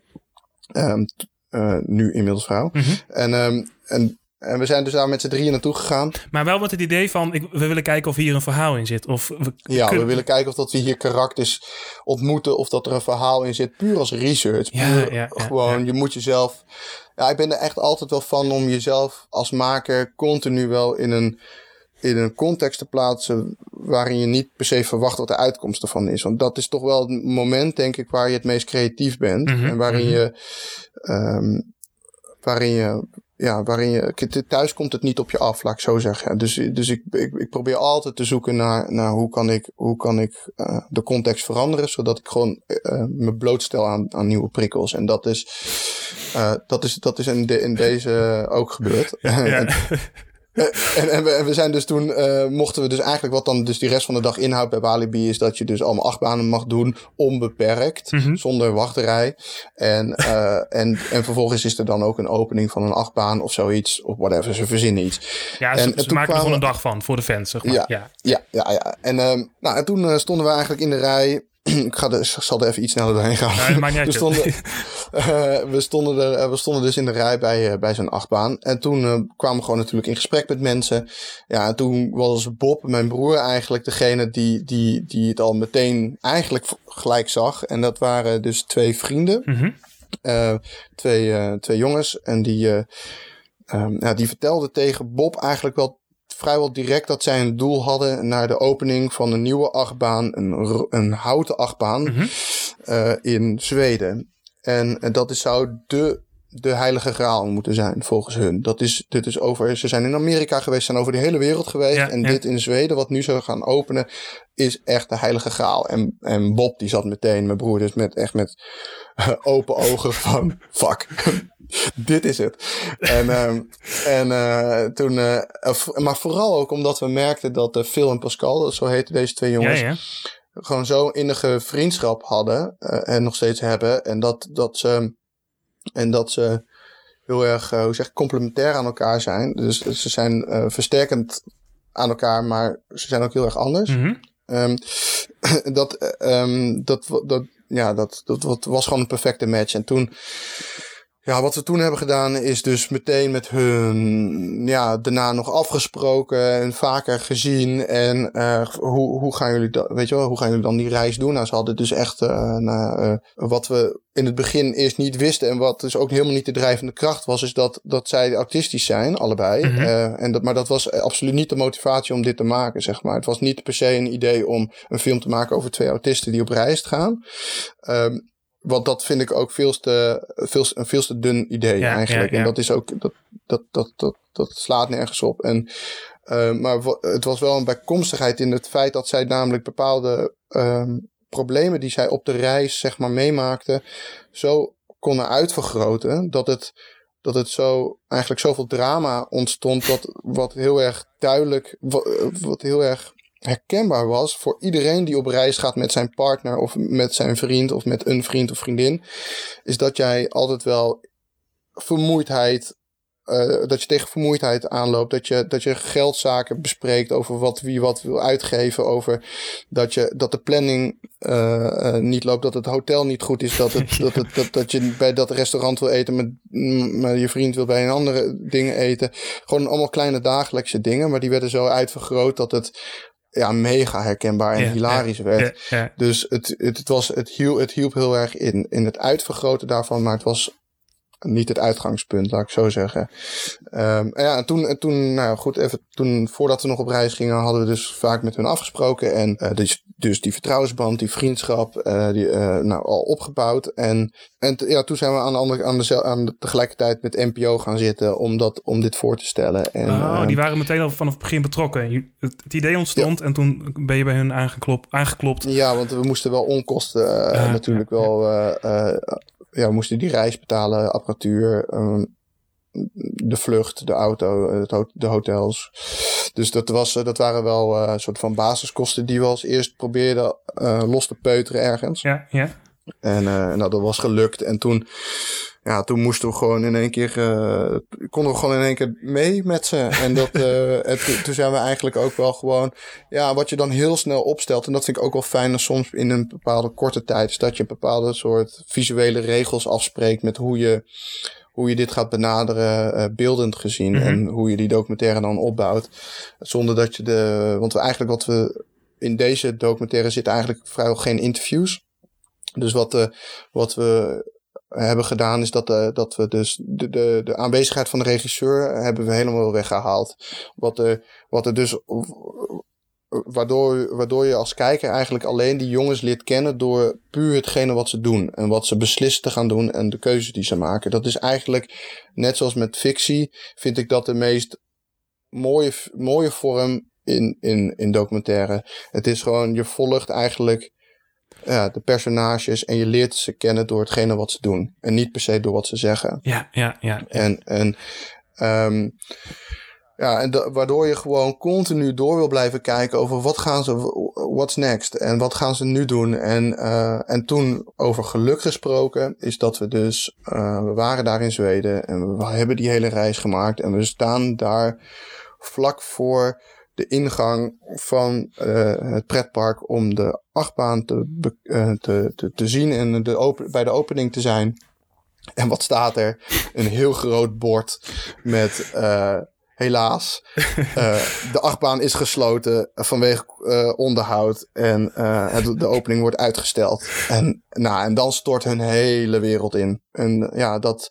Um, uh, nu inmiddels vrouw. Mm -hmm. En, um, en en we zijn dus daar met z'n drieën naartoe gegaan. Maar wel met het idee van, ik, we willen kijken of hier een verhaal in zit. Of we ja, we willen kijken of dat we hier karakters ontmoeten. Of dat er een verhaal in zit. Puur als research. Ja, puur, ja, ja, gewoon, je moet jezelf... Ja, ik ben er echt altijd wel van om jezelf als maker continu wel in een, in een context te plaatsen... waarin je niet per se verwacht wat de uitkomst ervan is. Want dat is toch wel het moment, denk ik, waar je het meest creatief bent. Mhm, en waarin mhm. je... Um, waarin je ja, waarin je thuis komt het niet op je af, laat ik zo zeggen. Dus, dus ik, ik, ik probeer altijd te zoeken naar, naar hoe kan ik, hoe kan ik uh, de context veranderen, zodat ik gewoon uh, me blootstel aan, aan nieuwe prikkels. En dat is, uh, dat is, dat is in, de, in deze ook gebeurd. Ja, ja. (laughs) en, en, we, en, we, zijn dus toen, uh, mochten we dus eigenlijk wat dan dus die rest van de dag inhoudt bij Walibi is dat je dus allemaal achtbanen mag doen, onbeperkt, mm -hmm. zonder wachterij. En, uh, en, en vervolgens is er dan ook een opening van een achtbaan of zoiets, of whatever, ze verzinnen iets. Ja, ze, en, ze maken er gewoon een dag van voor de fans, zeg maar. Ja, ja, ja, ja. ja. En, uh, nou, en toen stonden we eigenlijk in de rij (clears throat) ik, ga zal er even iets sneller doorheen gaan. Nee, niet we, stonden, uh, we, stonden er, we stonden dus in de rij bij, uh, bij zo'n achtbaan. En toen uh, kwamen we gewoon natuurlijk in gesprek met mensen. Ja, en toen was Bob, mijn broer, eigenlijk degene die, die, die het al meteen eigenlijk gelijk zag. En dat waren dus twee vrienden. Mm -hmm. twee, twee jongens. En die, um, ja, die vertelden tegen Bob eigenlijk wel vrijwel direct dat zij een doel hadden naar de opening van een nieuwe achtbaan, een, een houten achtbaan mm -hmm. uh, in Zweden. En, en dat is, zou de, de heilige graal moeten zijn, volgens hun. Dat is, dit is over, ze zijn in Amerika geweest, zijn over de hele wereld geweest. Ja, en ja. dit in Zweden, wat nu zou gaan openen, is echt de heilige graal. En, en Bob, die zat meteen, mijn broer, dus met, echt met (laughs) open ogen van, (laughs) fuck. (laughs) dit is het. En, um, en uh, toen, uh, maar vooral ook omdat we merkten dat uh, Phil en Pascal, zo heten deze twee jongens, ja. gewoon zo'n innige vriendschap hadden en nog steeds hebben. En dat, dat ze, en dat ze heel erg, hoe zeg ik, complementair aan elkaar zijn. Dus ze zijn versterkend aan elkaar, maar ze zijn ook heel erg anders. Mm -hmm. um, (laughs) dat, um, dat, dat, ja, dat, dat was gewoon een perfecte match. En toen. Ja, wat we toen hebben gedaan is dus meteen met hun, ja, daarna nog afgesproken en vaker gezien. En uh, hoe, hoe gaan jullie dat, weet je wel, hoe gaan jullie dan die reis doen? Nou, ze hadden dus echt, uh, wat we in het begin eerst niet wisten en wat dus ook helemaal niet de drijvende kracht was, is dat, dat zij autistisch zijn, allebei. Uh, en dat, maar dat was absoluut niet de motivatie om dit te maken, zeg maar. Het was niet per se een idee om een film te maken over twee autisten die op reis gaan. Um, want dat vind ik ook veel te, veel, een veel te dun idee Ja, eigenlijk. ja. En dat is ook, dat, dat, dat, dat, dat slaat nergens op. En, uh, maar het was wel een bijkomstigheid in het feit dat zij namelijk bepaalde um, problemen die zij op de reis, zeg maar, meemaakten, zo konden uitvergroten dat het, dat het zo eigenlijk zoveel drama ontstond, dat wat heel erg duidelijk, wat, wat heel erg herkenbaar was voor iedereen die op reis gaat met zijn partner of met zijn vriend of met een vriend of vriendin, is dat jij altijd wel vermoeidheid, uh, dat je tegen vermoeidheid aanloopt, dat je, dat je geldzaken bespreekt over wat wie wat wil uitgeven, over dat, je, dat de planning uh, uh, niet loopt, dat het hotel niet goed is, dat, het, (laughs) dat, het, dat, dat je bij dat restaurant wil eten, met, maar je vriend wil bij een andere dingen eten. Gewoon allemaal kleine dagelijkse dingen, maar die werden zo uitvergroot dat het ja, mega herkenbaar en Ja, hilarisch ja, werd. ja. Dus het, het, het, was, het, hielp, het hielp heel erg in, in het uitvergroten daarvan, maar het was niet het uitgangspunt, laat ik zo zeggen. Um, en ja, en toen, en toen, nou goed, even toen, voordat we nog op reis gingen, hadden we dus vaak met hun afgesproken. En uh, dus, dus die vertrouwensband, die vriendschap, uh, die, uh, nou, al opgebouwd. En, en ja, toen zijn we aan de andere, aan de, aan de, tegelijkertijd met NPO gaan zitten om, dat, om dit voor te stellen. En, oh, die waren meteen al vanaf het begin betrokken. Het, het idee ontstond en toen ben je bij hun aangeklopt. aangeklopt. Ja, want we moesten wel onkosten natuurlijk wel ja, we moesten die reis betalen, apparatuur, um, de vlucht, de auto, het de hotels. Dus dat, was, dat waren wel uh, een soort van basiskosten die we als eerst probeerden uh, los te peuteren ergens. Ja, ja. En uh, nou, dat was gelukt. En toen, ja, toen moesten we gewoon in één keer, uh, konden we gewoon in één keer mee met ze. En dat, (laughs) uh, en toen zijn we eigenlijk ook wel gewoon, ja, wat je dan heel snel opstelt. En dat vind ik ook wel fijn, soms in een bepaalde korte tijd, is dat je een bepaalde soort visuele regels afspreekt met hoe je, hoe je dit gaat benaderen, uh, beeldend gezien. Mm -hmm. En hoe je die documentaire dan opbouwt. Zonder dat je de, want we eigenlijk wat we in deze documentaire zitten eigenlijk vrijwel geen interviews. Dus wat, uh, wat we hebben gedaan is dat, uh, dat we dus de, de, de aanwezigheid van de regisseur hebben we helemaal weggehaald. Wat er, wat er dus waardoor, waardoor je als kijker eigenlijk alleen die jongens leert kennen door puur hetgene wat ze doen en wat ze beslissen te gaan doen en de keuzes die ze maken. Dat is eigenlijk, net zoals met fictie, vind ik dat de meest mooie, mooie vorm in, in, in documentaire. Het is gewoon, je volgt eigenlijk ja, de personages en je leert ze kennen door hetgene wat ze doen. En niet per se door wat ze zeggen. Ja, ja, ja. En, en, um, ja, en de, waardoor je gewoon continu door wil blijven kijken over wat gaan ze, what's next en wat gaan ze nu doen. En, uh, en toen over geluk gesproken is dat we dus, uh, we waren daar in Zweden en we hebben die hele reis gemaakt en we staan daar vlak voor de ingang van uh, het pretpark om de achtbaan te, uh, te, te, te, zien en de open, bij de opening te zijn. En wat staat er? Een heel groot bord met uh, helaas. de achtbaan is gesloten vanwege onderhoud en het, de opening wordt uitgesteld. En, nou, en dan stort hun hele wereld in. En ja, dat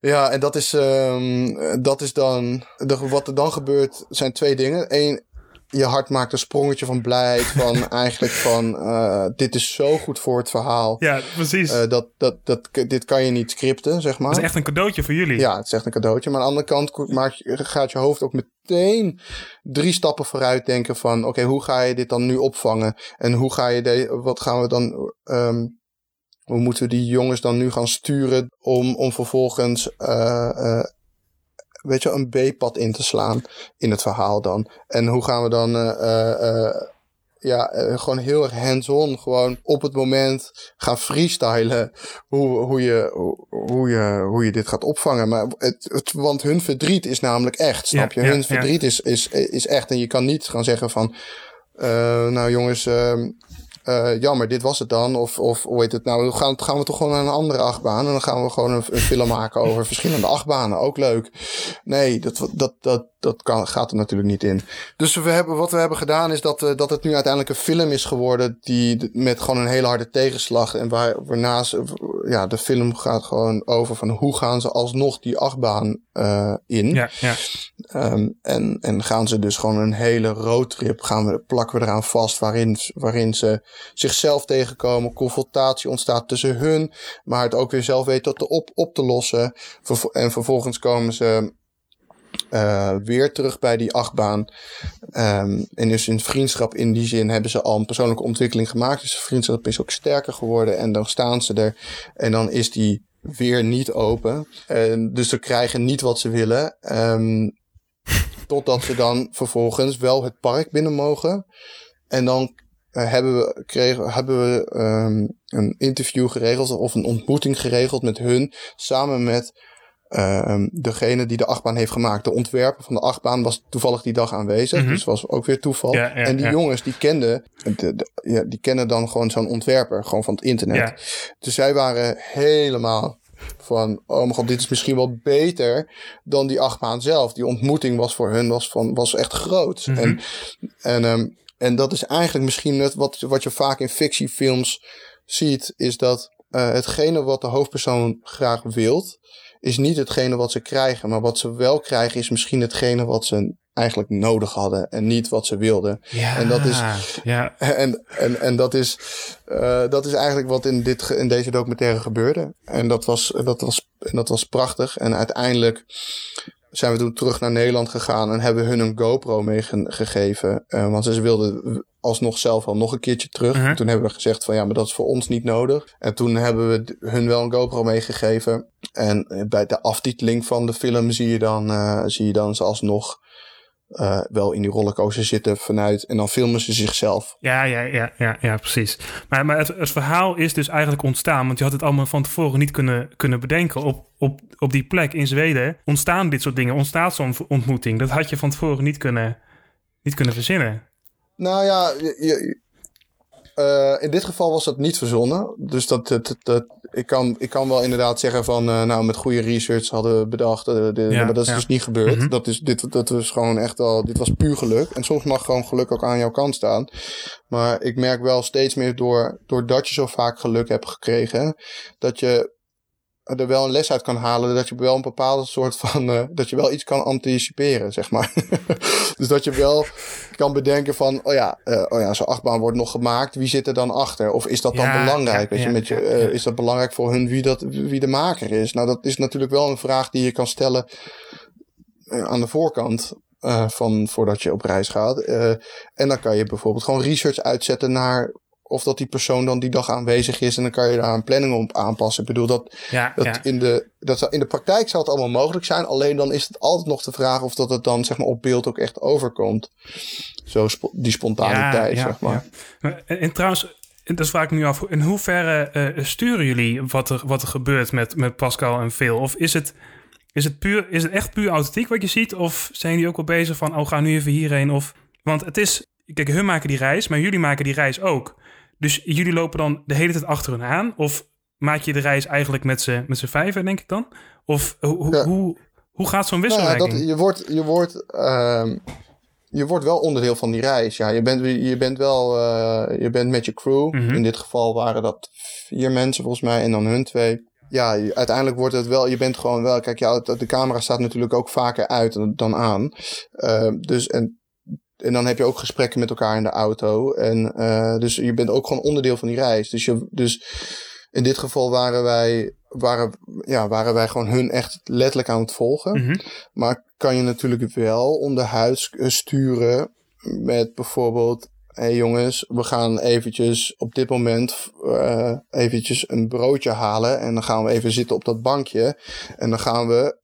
ja, en dat is, um, dat is dan. De, wat er dan gebeurt zijn twee dingen. Eén, je hart maakt een sprongetje van blijheid. Van (laughs) eigenlijk van. Uh, dit is zo goed voor het verhaal. Ja, precies. Uh, dat, dat, dat, dit kan je niet scripten, zeg maar. Het is echt een cadeautje voor jullie. Ja, het is echt een cadeautje. Maar aan de andere kant maak je, gaat je hoofd ook meteen drie stappen vooruit denken van... Oké, okay, hoe ga je dit dan nu opvangen? En hoe ga je... De, wat gaan we dan... Um, hoe moeten we die jongens dan nu gaan sturen om, om vervolgens uh, uh, weet je, een B-pad in te slaan in het verhaal dan? En hoe gaan we dan uh, ja, gewoon heel erg hands-on, gewoon op het moment gaan freestylen hoe, hoe, je, hoe, je, hoe je dit gaat opvangen. Maar het, het, want hun verdriet is namelijk echt, snap je? Ja, hun verdriet ja. is, is, is echt. En je kan niet gaan zeggen van, nou jongens, ehm, uh, jammer, dit was het dan. Of, of hoe heet het nou? Gaan, gaan we toch gewoon naar een andere achtbaan. En dan gaan we gewoon een, een film maken over (laughs) verschillende achtbanen. Ook leuk. Nee, dat, dat, dat, dat kan, gaat er natuurlijk niet in. Dus we hebben, wat we hebben gedaan is dat, uh, dat het nu uiteindelijk een film is geworden. Die met gewoon een hele harde tegenslag. En waar, waarnaast, ja, de film gaat gewoon over van hoe gaan ze alsnog die achtbaan uh, in. Ja, ja. Um, en, en gaan ze dus gewoon een hele roadtrip, gaan we, plakken we eraan vast. Waarin, waarin ze zichzelf tegenkomen. Confrontatie ontstaat tussen hun. Maar het ook weer zelf weten te op, op te lossen. En vervolgens komen ze uh, weer terug bij die achtbaan. Um, en dus in vriendschap in die zin hebben ze al een persoonlijke ontwikkeling gemaakt. Dus de vriendschap is ook sterker geworden. En dan staan ze er. En dan is die weer niet open. En dus ze krijgen niet wat ze willen. Um, (laughs) totdat ze dan vervolgens wel het park binnen mogen. En dan uh, hebben we, kregen, hebben we um, een interview geregeld of een ontmoeting geregeld met hun. Samen met um, degene die de achtbaan heeft gemaakt. De ontwerper van de achtbaan was toevallig die dag aanwezig. Mm -hmm. Dus was ook weer toeval. Ja, ja, en die ja. jongens die kenden, de, de, ja, die kennen dan gewoon zo'n ontwerper, gewoon van het internet. Dus zij waren helemaal van, oh mijn god, dit is misschien wel beter dan die achtbaan zelf. Die ontmoeting was voor hun was, van, was echt groot. Mm -hmm. En, en, um, en dat is eigenlijk misschien net wat, wat je vaak in fictiefilms ziet, is dat uh, hetgene wat de hoofdpersoon graag wilt, is niet hetgene wat ze krijgen. Maar wat ze wel krijgen, is misschien hetgene wat ze eigenlijk nodig hadden en niet wat ze wilden. Ja, en dat is, ja. en, en, en dat, is, uh, dat is eigenlijk wat in, dit, in deze documentaire gebeurde. En dat was, dat, was, en dat was prachtig. En uiteindelijk zijn we toen terug naar Nederland gegaan en hebben hun een GoPro meegegeven. Uh, want ze wilden alsnog zelf al nog een keertje terug. Mhm. Toen hebben we gezegd van ja, maar dat is voor ons niet nodig. En toen hebben we hun wel een GoPro meegegeven. En eh, bij de aftiteling van de film zie je dan, uh, zie je dan ze alsnog uh, wel in die rollercoaster zitten vanuit. En dan filmen ze zichzelf. Ja, ja, ja, ja, ja precies. Maar, maar het, het, verhaal is dus eigenlijk ontstaan. Want je had het allemaal van tevoren niet kunnen, kunnen bedenken. Op, op, op die plek in Zweden ontstaan dit soort dingen. Ontstaat zo'n ontmoeting. Dat had je van tevoren niet kunnen, niet kunnen verzinnen. Nou ja, je, je, uh, in dit geval was dat niet verzonnen. Dus dat, dat, dat, ik, kan, ik kan wel inderdaad zeggen van, uh, nou, met goede research hadden we bedacht. Uh, de, Ja, maar dat is ja. dus niet gebeurd. Mhm. dat, is, dit, dat was gewoon echt wel, dit was puur geluk. En soms mag gewoon geluk ook aan jouw kant staan. Maar ik merk wel steeds meer door, doordat je zo vaak geluk hebt gekregen, dat je er wel een les uit kan halen. Dat je wel een bepaalde soort van. Uh, dat je wel iets kan anticiperen, zeg maar. (laughs) dus dat je wel kan bedenken van. Oh ja, uh, oh ja zo'n achtbaan wordt nog gemaakt. Wie zit er dan achter? Of is dat dan Ja, belangrijk? ja, Weet je, met je, uh, ja. Is dat belangrijk voor hun wie, dat, wie de maker is? Nou, dat is natuurlijk wel een vraag die je kan stellen aan de voorkant. Van voordat je op reis gaat. En dan kan je bijvoorbeeld gewoon research uitzetten naar of dat die persoon dan die dag aanwezig is. En dan kan je daar een planning op aanpassen. Ik bedoel, dat, Ja, dat, ja. In, de, dat in de praktijk zou het allemaal mogelijk zijn. Alleen dan is het altijd nog de vraag of dat het dan zeg maar, op beeld ook echt overkomt. Zo die spontaniteit, zeg maar. En, en trouwens, dat vraag ik me nu af. In hoeverre eh, sturen jullie wat er, wat er gebeurt met, met Pascal en Phil? Of is het, is, het puur, is het echt puur authentiek wat je ziet? Of zijn die ook wel bezig van, oh, ga nu even hierheen? Of, want het is, kijk, hun maken die reis, maar jullie maken die reis ook. Dus jullie lopen dan de hele tijd achter hun aan? Of maak je de reis eigenlijk met z'n met z'n vijven, denk ik dan? Of hoe, hoe, Ja. hoe, hoe gaat zo'n Nou ja, wisselwerking? dat, je, wordt, je, wordt, ehm, je wordt wel onderdeel van die reis. Ja, je, bent, je bent wel eh, je bent met je crew. Mhm. In dit geval waren dat vier mensen volgens mij en dan hun twee. Ja, je- uiteindelijk wordt het wel, je bent gewoon wel, kijk, ja, de camera staat natuurlijk ook vaker uit dan aan. Ehm, dus en, en dan heb je ook gesprekken met elkaar in de auto. En eh, dus je bent ook gewoon onderdeel van die reis. Dus, je, dus in dit geval waren wij, waren, ja, waren wij gewoon hun echt letterlijk aan het volgen. Mhm. Maar kan je natuurlijk wel onderhuids eh, sturen met bijvoorbeeld... Hé hey jongens, we gaan eventjes op dit moment eh eventjes een broodje halen. En dan gaan we even zitten op dat bankje. En dan gaan we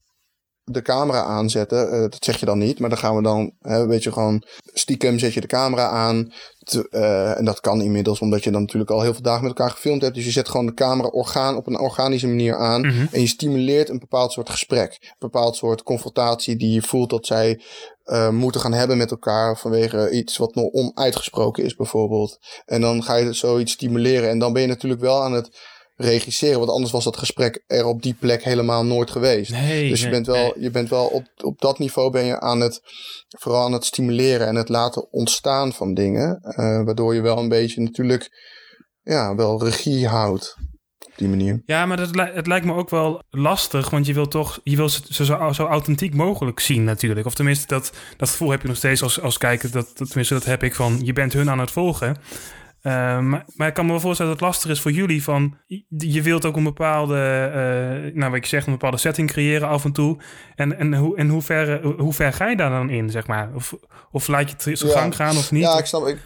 de camera aanzetten. Eh, dat zeg je dan niet, maar dan gaan we dan, hè, weet je, gewoon stiekem zet je de camera aan. Te- eh, en dat kan inmiddels, omdat je dan natuurlijk al heel veel dagen met elkaar gefilmd hebt. Dus je zet gewoon de camera orgaan, op een organische manier aan. Mhm. En je stimuleert een bepaald soort gesprek. Een bepaald soort confrontatie die je voelt dat zij eh, moeten gaan hebben met elkaar. Vanwege iets wat nog onuitgesproken is, bijvoorbeeld. En dan ga je zoiets stimuleren. En dan ben je natuurlijk wel aan het regisseren. Want anders was dat gesprek er op die plek helemaal nooit geweest. Nee, Dus je bent wel, nee. je bent wel op, op dat niveau ben je aan het vooral aan het stimuleren en het laten ontstaan van dingen. eh, waardoor je wel een beetje natuurlijk ja, wel regie houdt. Op die manier. Ja, maar dat, het lijkt me ook wel lastig, want je wil toch je wil ze zo, zo authentiek mogelijk zien natuurlijk. Of tenminste, dat, dat gevoel heb je nog steeds als, als kijker. Dat, tenminste, dat heb ik van, je bent hun aan het volgen. Eh, maar, maar ik kan me wel voorstellen dat het lastig is voor jullie van, je- wilt ook een bepaalde, eh, nou wat je zegt, een bepaalde setting creëren af en toe. En, en, hoe, en hoe, ver, hoe ver ga je daar dan in, zeg maar? Of, of laat je het Ja. gang gaan of niet? Ja, ik snap. Ik,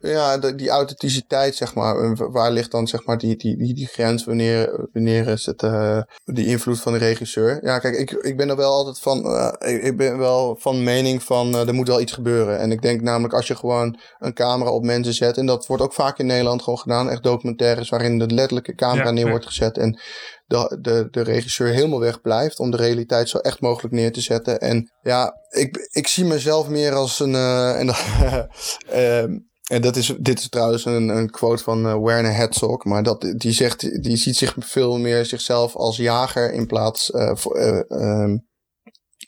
ja, de- die authenticiteit, zeg maar. Waar ligt dan, zeg maar, die, die, die, die grens? Wanneer, wanneer is het eh, die invloed van de regisseur? Ja, kijk, ik, ik ben er wel altijd van. eh, ik, ik ben wel van mening van. eh, er moet wel iets gebeuren. En ik denk namelijk, als je gewoon een camera op mensen zet. En dat wordt ook vaak in Nederland gewoon gedaan. Echt documentaires waarin de letterlijke camera Ja, neer ja. wordt gezet. En de, de, de regisseur helemaal weg blijft om de realiteit zo echt mogelijk neer te zetten. En ja, ik, ik zie mezelf meer als een. en, (laughs) en dat is, dit is trouwens een, een quote van eh, Werner Herzog. Maar dat, die, zegt, die ziet zich veel meer zichzelf als jager in plaats. eh, voor, eh, ehm,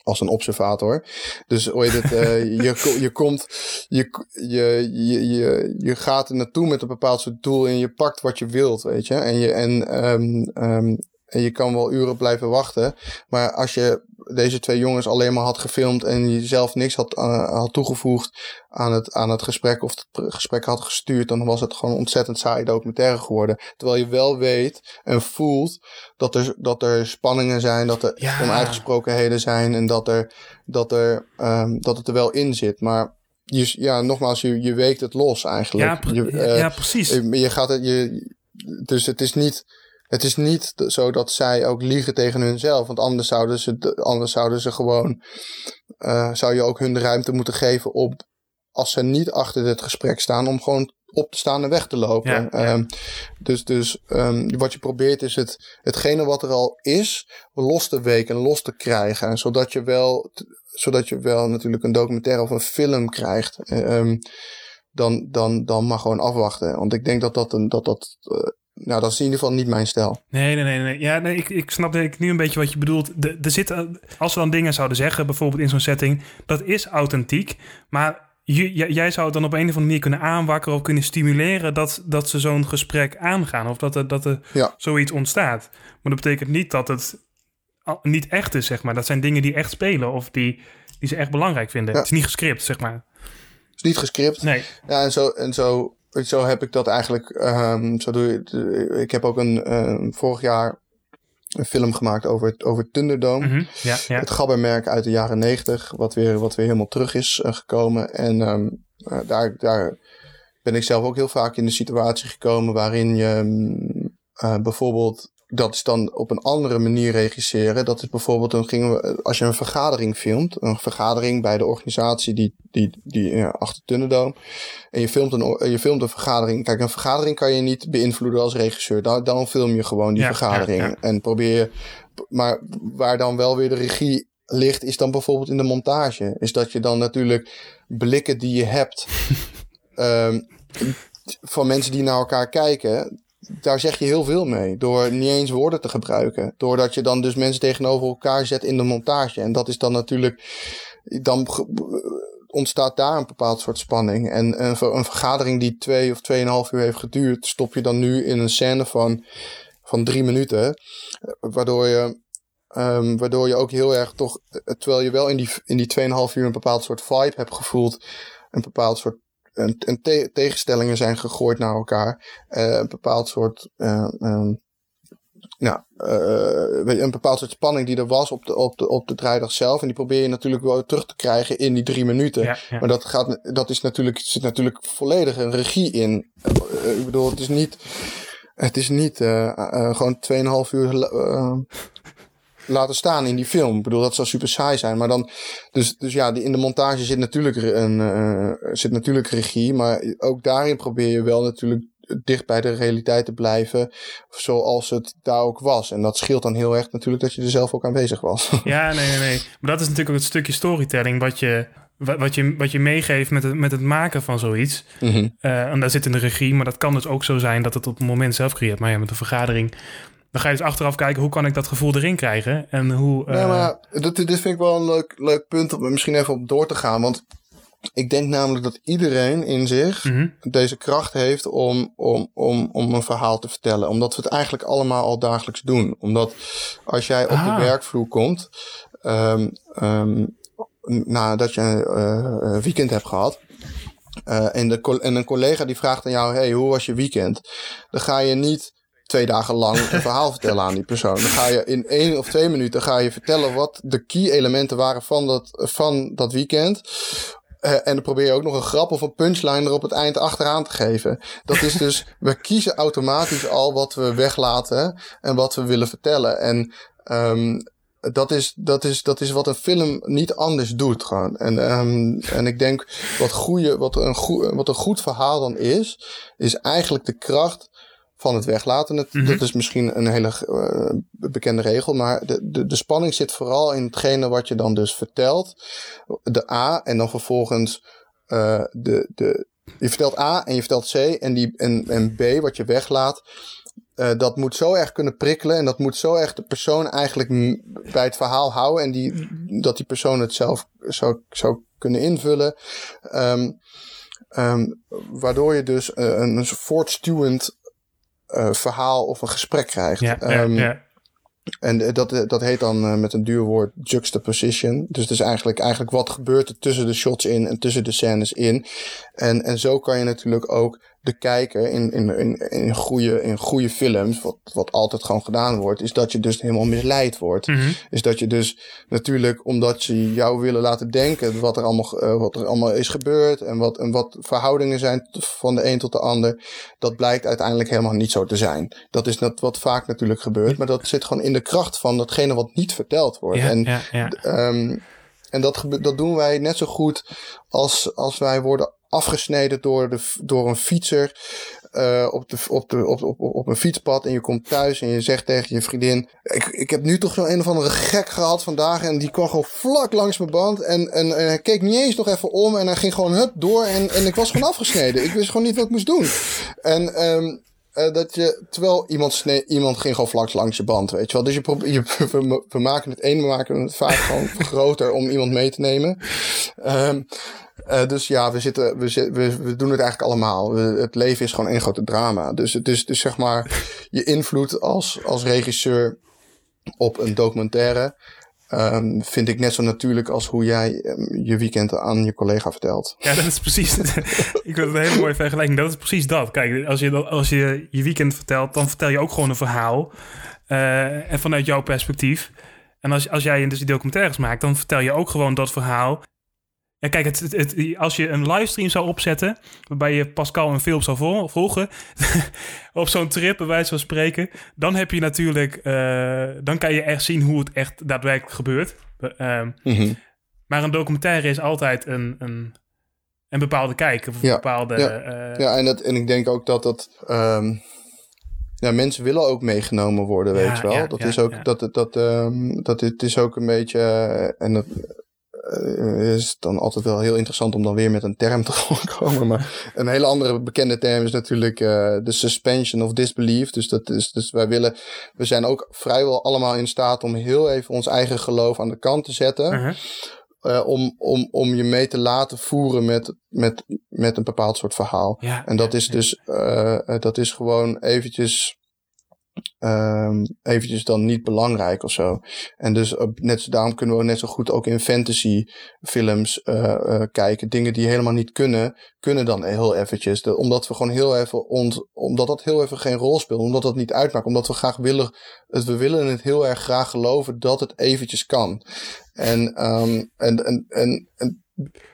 als een observator. Dus hoe je, het, uh, (laughs) je, je komt, je, je, je, je, je gaat er naartoe met een bepaald soort doel en je pakt wat je wilt, weet je. En je, en, um, um, en je kan wel uren blijven wachten. Maar als je deze twee jongens alleen maar had gefilmd en je zelf niks had, uh, had toegevoegd aan het, aan het gesprek of het gesprek had gestuurd, dan was het gewoon een ontzettend saai documentaire geworden. Terwijl je wel weet en voelt dat er, dat er spanningen zijn, dat er ja. onuitgesprokenheden zijn en dat, er, dat, er, um, dat het er wel in zit. Maar je, ja, nogmaals, je, je weekt het los eigenlijk. Ja, je, uh, ja precies. Je, je gaat het, je, dus het is niet het is niet zo dat zij ook liegen tegen hunzelf. Want anders zouden ze, anders zouden ze gewoon. Uh, zou je ook hun de ruimte moeten geven om. Als ze niet achter dit gesprek staan, om gewoon op te staan en weg te lopen. Ja, ja. Um, dus dus um, wat je probeert is het, hetgene wat er al is, los te weken en los te krijgen. Zodat je wel, zodat je wel natuurlijk een documentaire of een film krijgt. Um, dan, dan, dan maar gewoon afwachten. Want ik denk dat dat, een, dat, dat uh, nou, dat is in ieder geval niet mijn stijl. Nee, nee, nee. nee. Ja, nee, ik, ik snap denk ik nu een beetje wat je bedoelt. Er zitten, als we dan dingen zouden zeggen, bijvoorbeeld in zo'n setting, dat is authentiek. Maar jij zou het dan op een of andere manier kunnen aanwakkeren of kunnen stimuleren dat, dat ze zo'n gesprek aangaan. Of dat er, dat er ja. zoiets ontstaat. Maar dat betekent niet dat het niet echt is, zeg maar. Dat zijn dingen die echt spelen of die, die ze echt belangrijk vinden. Ja. Het is niet gescript, zeg maar. Het is niet gescript. Nee. Ja, en zo, en zo zo heb ik dat eigenlijk. Um, zo doe je, ik heb ook een um, vorig jaar een film gemaakt over, over Thunderdome. Mm -hmm. ja, ja. Het gabbermerk uit de jaren negentig, wat weer, wat weer helemaal terug is uh, gekomen. En um, uh, daar, daar ben ik zelf ook heel vaak in de situatie gekomen waarin je uh, bijvoorbeeld dat is dan op een andere manier regisseren. Dat is bijvoorbeeld, dan gingen we, als je een vergadering filmt, een vergadering bij de organisatie die, die, die ja, achter. En je filmt, een, je filmt een vergadering. Kijk, een vergadering kan je niet beïnvloeden als regisseur. Dan, dan film je gewoon die ja, vergadering. Ja. En probeer je, maar waar dan wel weer de regie ligt, is dan bijvoorbeeld in de montage. Is dat je dan natuurlijk blikken die je hebt. um, (laughs) van mensen die naar elkaar kijken, daar zeg je heel veel mee. Door niet eens woorden te gebruiken. Doordat je dan dus mensen tegenover elkaar zet in de montage. En dat is dan natuurlijk. Dan ontstaat daar een bepaald soort spanning. En een, een vergadering die twee of tweeënhalf uur heeft geduurd, stop je dan nu in een scène van, van drie minuten. Waardoor je. Um, waardoor je ook heel erg toch, terwijl je wel in die, in die 2,5 uur een bepaald soort vibe hebt gevoeld, een bepaald soort en, en te tegenstellingen zijn gegooid naar elkaar. Uh, een bepaald soort. Uh, um, nou, uh, een bepaald soort spanning die er was op de, op, de, op de draaidag zelf. En die probeer je natuurlijk wel terug te krijgen in die drie minuten. Ja, ja. Maar dat, gaat, dat is natuurlijk, zit natuurlijk volledig een regie in. ik bedoel, het is niet. Het is niet gewoon 2,5 uur laten staan in die film. Ik bedoel, dat zou super saai zijn. Maar dan, dus, dus ja, in de montage zit natuurlijk, een, uh, zit natuurlijk regie. Maar ook daarin probeer je wel natuurlijk dicht bij de realiteit te blijven. Zoals het daar ook was. En dat scheelt dan heel erg natuurlijk dat je er zelf ook aanwezig was. (laughs) Ja, nee, nee, nee. Maar dat is natuurlijk ook het stukje storytelling wat je wat je, wat je meegeeft met het, met het maken van zoiets. Mm -hmm. uh, en daar zit in de regie, maar dat kan dus ook zo zijn dat het op het moment zelf creëert. Maar ja, met een vergadering dan ga je dus achteraf kijken hoe kan ik dat gevoel erin krijgen. En hoe. Uh... Ja, maar dit, dit vind ik wel een leuk, leuk punt om misschien even op door te gaan. Want ik denk namelijk dat iedereen in zich mm -hmm. deze kracht heeft om, om, om, om een verhaal te vertellen. Omdat we het eigenlijk allemaal al dagelijks doen. Omdat als jij op ah. de werkvloer komt, um, um, nadat je uh, een weekend hebt gehad. Uh, en, de, en een collega die vraagt aan jou: hey, hoe was je weekend? Dan ga je niet twee dagen lang een verhaal vertellen aan die persoon. Dan ga je in één of twee minuten ga je vertellen wat de key elementen waren van dat, van dat weekend. Uh, en dan probeer je ook nog een grap of een punchline er op het eind achteraan te geven. Dat is dus, we kiezen automatisch al wat we weglaten en wat we willen vertellen. En um, dat is, dat, is, dat is wat een film niet anders doet. Gewoon. En, um, en ik denk wat, goeie, wat, een goe, wat een goed verhaal dan is, is eigenlijk de kracht van het weglaten. Mm -hmm. Dat is misschien een hele uh, bekende regel, maar de, de, de spanning zit vooral in hetgene wat je dan dus vertelt. De A en dan vervolgens uh, de, de, je vertelt A en je vertelt C en, die, en, en B wat je weglaat. uh, dat moet zo erg kunnen prikkelen en dat moet zo erg de persoon eigenlijk bij het verhaal houden en die, dat die persoon het zelf zou, zou kunnen invullen. Um, um, waardoor je dus een, een voortstuwend uh, verhaal of een gesprek krijgt. Ja, um, ja, ja. En dat, dat heet dan uh, met een duur woord juxtaposition. Dus het is eigenlijk, eigenlijk wat gebeurt er tussen de shots in en tussen de scènes in. En, en zo kan je natuurlijk ook de kijker in, in, in, in, goede, in goede films, wat, wat altijd gewoon gedaan wordt, is dat je dus helemaal misleid wordt. Mhm. Is dat je dus natuurlijk, omdat ze jou willen laten denken wat er allemaal, uh, wat er allemaal is gebeurd en wat, en wat verhoudingen zijn van de een tot de ander, dat blijkt uiteindelijk helemaal niet zo te zijn. Dat is net wat vaak natuurlijk gebeurt, maar dat zit gewoon in de kracht van datgene wat niet verteld wordt. Ja, en ja, ja. Um, en dat, dat doen wij net zo goed als, als wij worden afgesneden door, de, door een fietser uh, op, de, op, de, op, op, op een fietspad. En je komt thuis en je zegt tegen je vriendin: Ik, ik heb nu toch zo'n een of andere gek gehad vandaag. En die kwam gewoon vlak langs mijn band. En, en, hij keek niet eens nog even om. En hij ging gewoon hup door. En, en ik was gewoon afgesneden. Ik wist gewoon niet wat ik moest doen. En um, uh, dat je, terwijl iemand, snee, iemand ging gewoon vlak langs je band, weet je wel. Dus je, je, (laughs) we, we, maken het een, we maken het vaak gewoon (laughs) groter om iemand mee te nemen. Um, uh, dus ja, we, zitten, we, we, we doen het eigenlijk allemaal. We, het leven is gewoon één grote drama. Dus het is dus zeg maar je invloed als, als regisseur op een documentaire. Um, vind ik net zo natuurlijk als hoe jij um, je weekend aan je collega vertelt. Ja, dat is precies. (laughs) ik vind het een hele mooie vergelijking. Dat is precies dat. Kijk, als je, als je je weekend vertelt, dan vertel je ook gewoon een verhaal. Uh, en vanuit jouw perspectief. En als, als jij dus die documentaires maakt, dan vertel je ook gewoon dat verhaal. Ja, kijk, het, het, als je een livestream zou opzetten, waarbij je Pascal en Philip zou volgen, (laughs) op zo'n trip, bij wijze van spreken, dan heb je natuurlijk, uh, dan kan je echt zien hoe het echt daadwerkelijk gebeurt. Uh, mm -hmm. Maar een documentaire is altijd een, een, een bepaalde kijk, of een ja, bepaalde... Ja, uh, ja en, dat, en ik denk ook dat dat... Um, ja, mensen willen ook meegenomen worden, weet je wel. dat is ook, dat, dat, um, dat het is ook een beetje, en dat uh, is dan altijd wel heel interessant om dan weer met een term (laughs) te komen. Maar een hele andere bekende term is natuurlijk uh, de suspension of disbelief. Dus dat is, dus wij willen, we zijn ook vrijwel allemaal in staat om heel even ons eigen geloof aan de kant te zetten. Uh-huh. Uh, om, om, om je mee te laten voeren met, met, met een bepaald soort verhaal. Ja, En dat ja, is dus, uh, dat is gewoon eventjes, um, eventjes dan niet belangrijk of zo. En dus uh, net, daarom kunnen we net zo goed ook in fantasy films uh, kijken. Dingen die helemaal niet kunnen, kunnen dan heel eventjes. Omdat we gewoon heel even, ont, omdat dat heel even geen rol speelt. Omdat dat niet uitmaakt. Omdat we graag willen, we willen het heel erg graag geloven dat het eventjes kan. En, um, en, en, en,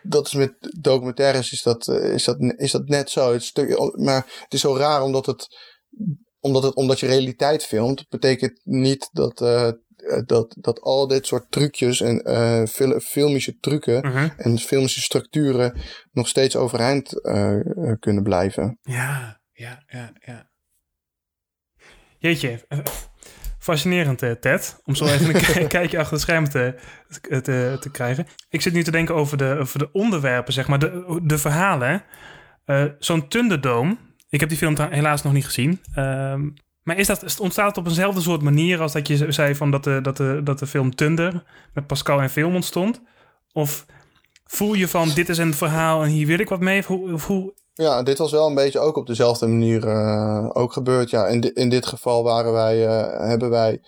dat is met documentaires is dat, is dat, is dat net zo. Het stuk, maar het is zo raar omdat het, omdat het, omdat je realiteit filmt, betekent niet dat, uh, dat, dat al dit soort trucjes en uh, fil filmische trucken Uh-huh. en filmische structuren nog steeds overeind uh, kunnen blijven. Ja, ja, ja, ja. Jeetje, eh, fascinerend Ted, om zo even een (laughs) kijkje achter het scherm te, te, te, krijgen. Ik zit nu te denken over de, over de onderwerpen, zeg maar, de, de verhalen. Zo'n Thunderdome, ik heb die film helaas nog niet gezien. Um, maar is dat, ontstaat het op eenzelfde soort manier als dat je zei van dat de, dat de, dat de film Thunder met Pascal en film ontstond? Of voel je van dit is een verhaal en hier wil ik wat mee? Of hoe ja, dit was wel een beetje ook op dezelfde manier uh, ook gebeurd. Ja, in, in dit geval waren wij, uh, hebben wij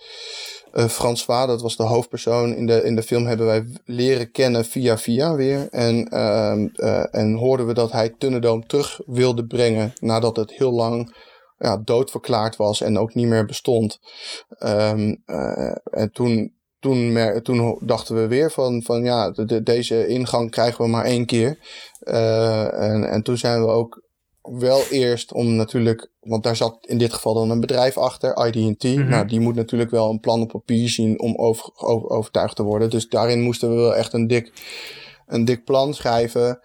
uh, François, dat was de hoofdpersoon in de, in de film, hebben wij leren kennen via via weer. En, en hoorden we dat hij Thunderdome terug wilde brengen nadat het heel lang ja, doodverklaard was en ook niet meer bestond. Um, en toen, toen, toen dachten we weer van, van ja, de, de, deze ingang krijgen we maar één keer. Uh, en, en toen zijn we ook wel eerst om natuurlijk, want daar zat in dit geval dan een bedrijf achter, ID&T. Mm -hmm. Nou, die moet natuurlijk wel een plan op papier zien om over, over, overtuigd te worden. Dus daarin moesten we wel echt een dik, een dik plan schrijven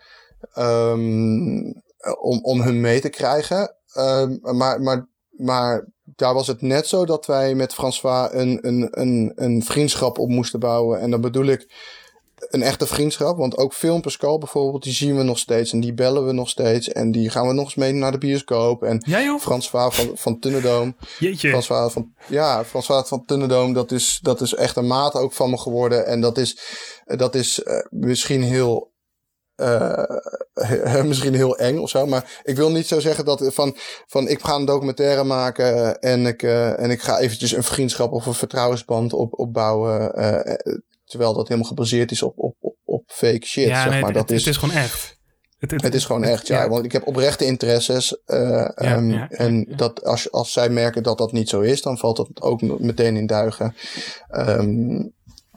um, om, om hun mee te krijgen. Um, maar, maar, maar daar was het net zo dat wij met François een, een, een, een vriendschap op moesten bouwen. En dan bedoel ik een echte vriendschap. Want ook Film Pascal bijvoorbeeld, die zien we nog steeds. En die bellen we nog steeds. En die gaan we nog eens mee naar de bioscoop. En ja. François van, van Tunnedoom. Jeetje. François van, ja, François van Tunnedoom, dat is, dat is echt een maat ook van me geworden. En dat is, dat is uh, misschien heel (laughs) uh, misschien heel eng of zo. Maar ik wil niet zo zeggen dat van, van ik ga een documentaire maken en ik, uh, en ik ga eventjes een vriendschap of een vertrouwensband op, opbouwen. Uh, terwijl dat helemaal gebaseerd is op, op, op, op fake shit. Ja, zeg nee, maar. het, dat het is, is gewoon echt. Het, het, het is gewoon echt, ja. ja. Want ik heb oprechte interesses. Uh, ja, um, ja, en dat als, als zij merken dat dat niet zo is, dan valt dat ook meteen in duigen. Um,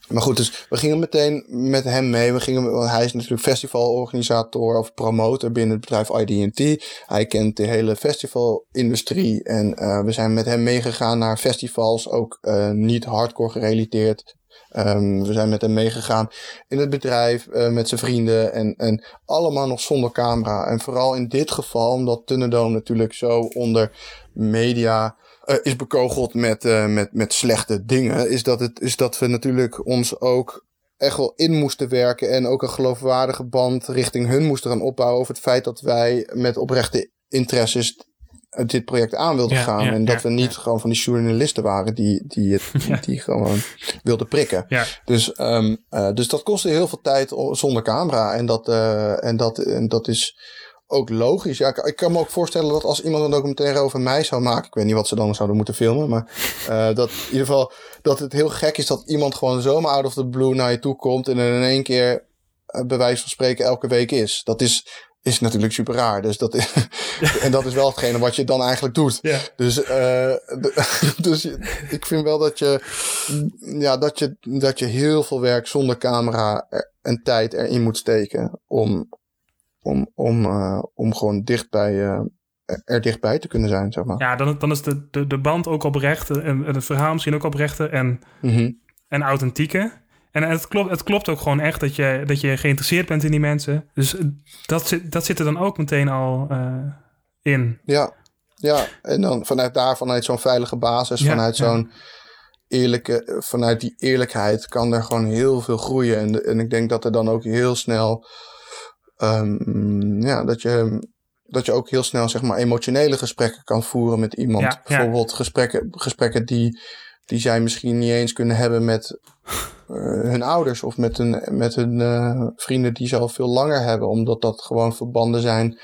maar goed, dus we gingen meteen met hem mee. We gingen, want hij is natuurlijk festivalorganisator of promotor binnen het bedrijf ID&T. Hij kent de hele festivalindustrie. En uh, we zijn met hem meegegaan naar festivals, ook uh, niet hardcore gerelateerd. Um, we zijn met hem meegegaan in het bedrijf, uh, met zijn vrienden en, en allemaal nog zonder camera. En vooral in dit geval, omdat Tunnedoom natuurlijk zo onder media uh, is bekogeld met, uh, met, met slechte dingen, is dat, het, is dat we natuurlijk ons ook echt wel in moesten werken en ook een geloofwaardige band richting hun moesten gaan opbouwen over het feit dat wij met oprechte interesses dit project aan wilden Ja, gaan. ja, en dat ja, we niet gewoon van die journalisten waren die, die, het, (laughs) die, die gewoon wilden prikken. Dus, um, uh, dus dat kostte heel veel tijd zonder camera. En dat, uh, en dat, en dat is ook logisch. Ja, ik, ik, kan me ook voorstellen dat als iemand een documentaire over mij zou maken, ik weet niet wat ze dan zouden moeten filmen, maar uh, dat in ieder geval dat het heel gek is dat iemand gewoon zomaar out of the blue naar je toe komt en er in één keer uh, bij wijze van spreken elke week is. Dat is, is natuurlijk super raar. Dus dat is, (laughs) en dat is wel hetgene wat je dan eigenlijk doet. Ja. Dus, uh, (laughs) dus ik vind wel dat je, ja, dat je, dat je heel veel werk zonder camera en tijd erin moet steken om, om, om, uh, om gewoon dicht bij, uh, er dichtbij te kunnen zijn, zeg maar. Ja, dan, dan is de, de, de band ook oprecht en het verhaal misschien ook oprechte en, mm -hmm. en authentieke. En het klopt, het klopt ook gewoon echt dat je, dat je geïnteresseerd bent in die mensen. Dus dat, zit, dat zit er dan ook meteen al uh, in. Ja, ja, en dan vanuit daar, vanuit zo'n veilige basis, ja, vanuit zo'n ja. eerlijke, vanuit die eerlijkheid kan er gewoon heel veel groeien. En, en ik denk dat er dan ook heel snel, um, ja, dat je, dat je ook heel snel, zeg maar, emotionele gesprekken kan voeren met iemand. Ja, Bijvoorbeeld gesprekken, gesprekken die, die zij misschien niet eens kunnen hebben met uh, hun ouders of met hun, met hun uh, vrienden die ze al veel langer hebben, omdat dat gewoon verbanden zijn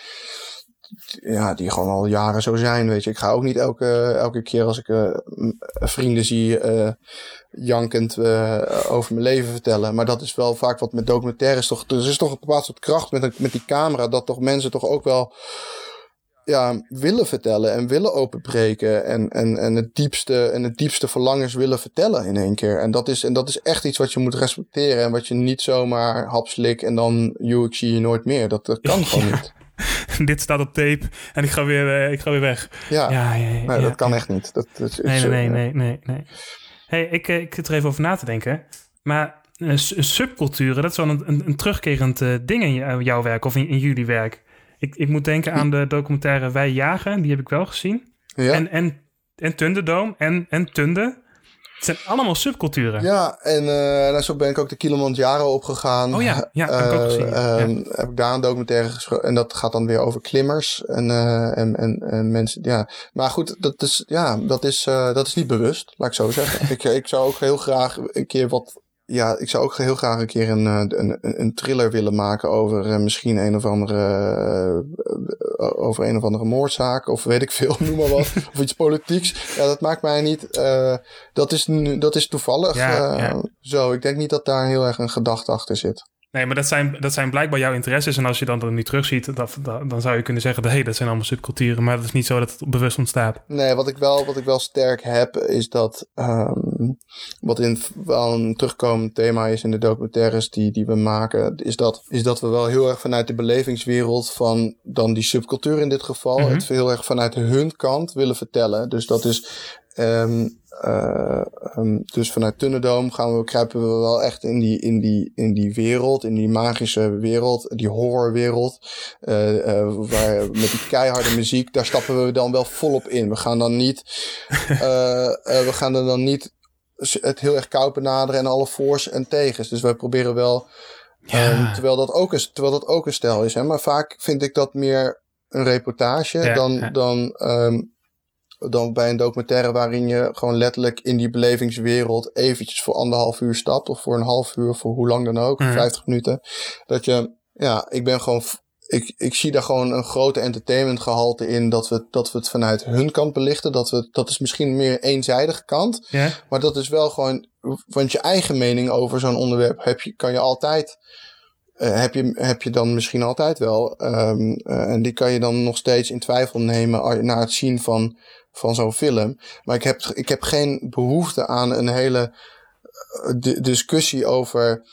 ja, die gewoon al jaren zo zijn, weet je. Ik ga ook niet elke, elke keer als ik uh, vrienden zie uh, jankend uh, over mijn leven vertellen. Maar dat is wel vaak wat met documentaires toch... Er is toch een bepaald soort kracht met, met die camera... dat toch mensen toch ook wel ja, willen vertellen en willen openbreken. En, en, en, het diepste, en het diepste verlangens willen vertellen in één keer. En dat, is, en dat is echt iets wat je moet respecteren. En wat je niet zomaar hapslik en dan... Joh, ik zie je nooit meer. Dat, dat kan (laughs) gewoon ja. niet. (laughs) dit staat op tape en ik ga weer, uh, ik ga weer weg. Ja, ja, ja, nee, ja dat kan echt niet. Dat, dat is, nee, nee, nee, nee, nee. Hey, ik, ik zit er even over na te denken. Maar uh, subculturen, dat is wel een, een, een terugkerend uh, ding in jouw werk of in, in jullie werk. Ik, ik moet denken aan de documentaire Wij Jagen, die heb ik wel gezien. Ja. En, en, en Tundedoom en, en Tunde. Het zijn allemaal subculturen. Ja, en uh, zo ben ik ook de Kilimanjaro opgegaan. Oh ja, ja, heb ik ook gezien. Uh, ja. Heb ik daar een documentaire geschreven. En dat gaat dan weer over klimmers en, uh, en, en, en, mensen. Ja. Maar goed, dat is, ja, dat is, dat is niet bewust, laat ik zo zeggen. (laughs) ik, ik zou ook heel graag een keer wat ja, ik zou ook heel graag een keer een, een, een thriller willen maken over misschien een of andere over een of andere moordzaak of weet ik veel, (laughs) noem maar wat. of iets politieks. Ja, dat maakt mij niet. Uh, dat, is, dat is toevallig ja, ja. zo. Ik denk niet dat daar heel erg een gedachte achter zit. Nee, maar dat zijn, dat zijn blijkbaar jouw interesses. En als je dan dat niet terugziet, dat, dat, dan zou je kunnen zeggen... hé, hey, dat zijn allemaal subculturen. Maar dat is niet zo dat het bewust ontstaat. Nee, wat ik wel, wat ik wel sterk heb, is dat... Um, wat in wel een terugkomend thema is in de documentaires die, die we maken... Is dat, is dat we wel heel erg vanuit de belevingswereld van dan die subcultuur in dit geval... Mhm. het heel erg vanuit hun kant willen vertellen. Dus dat is... Um, uh, um, dus vanuit Tunnedoom gaan we, kruipen we wel echt in die, in die, in die wereld, in die magische wereld, die horrorwereld. Uh, uh, waar, met die keiharde muziek, daar stappen we dan wel volop in. We gaan dan niet, (laughs) we gaan er dan niet het heel erg koud benaderen en alle voor's en tegens. Dus wij proberen wel, Ja. ehm, terwijl, dat ook een, terwijl dat ook een stijl is. Hè? Maar vaak vind ik dat meer een reportage Ja, dan, ja. Dan, ehm, dan bij een documentaire waarin je gewoon letterlijk in die belevingswereld eventjes voor anderhalf uur stapt. Of voor een half uur, voor hoe lang dan ook, Mhm. 50 minuten. Dat je, ja, ik ben gewoon ik, ik zie daar gewoon een grote entertainment gehalte in dat we, dat we het vanuit hun kant belichten. Dat, we, dat is misschien meer een eenzijdige kant. Ja? Maar dat is wel gewoon, want je eigen mening over zo'n onderwerp heb je, kan je altijd, eh, heb, je, heb je dan misschien altijd wel. Ehm, eh, en die kan je dan nog steeds in twijfel nemen al- na het zien van, van zo'n film. Maar ik heb, ik heb geen behoefte aan een hele eh, di- discussie over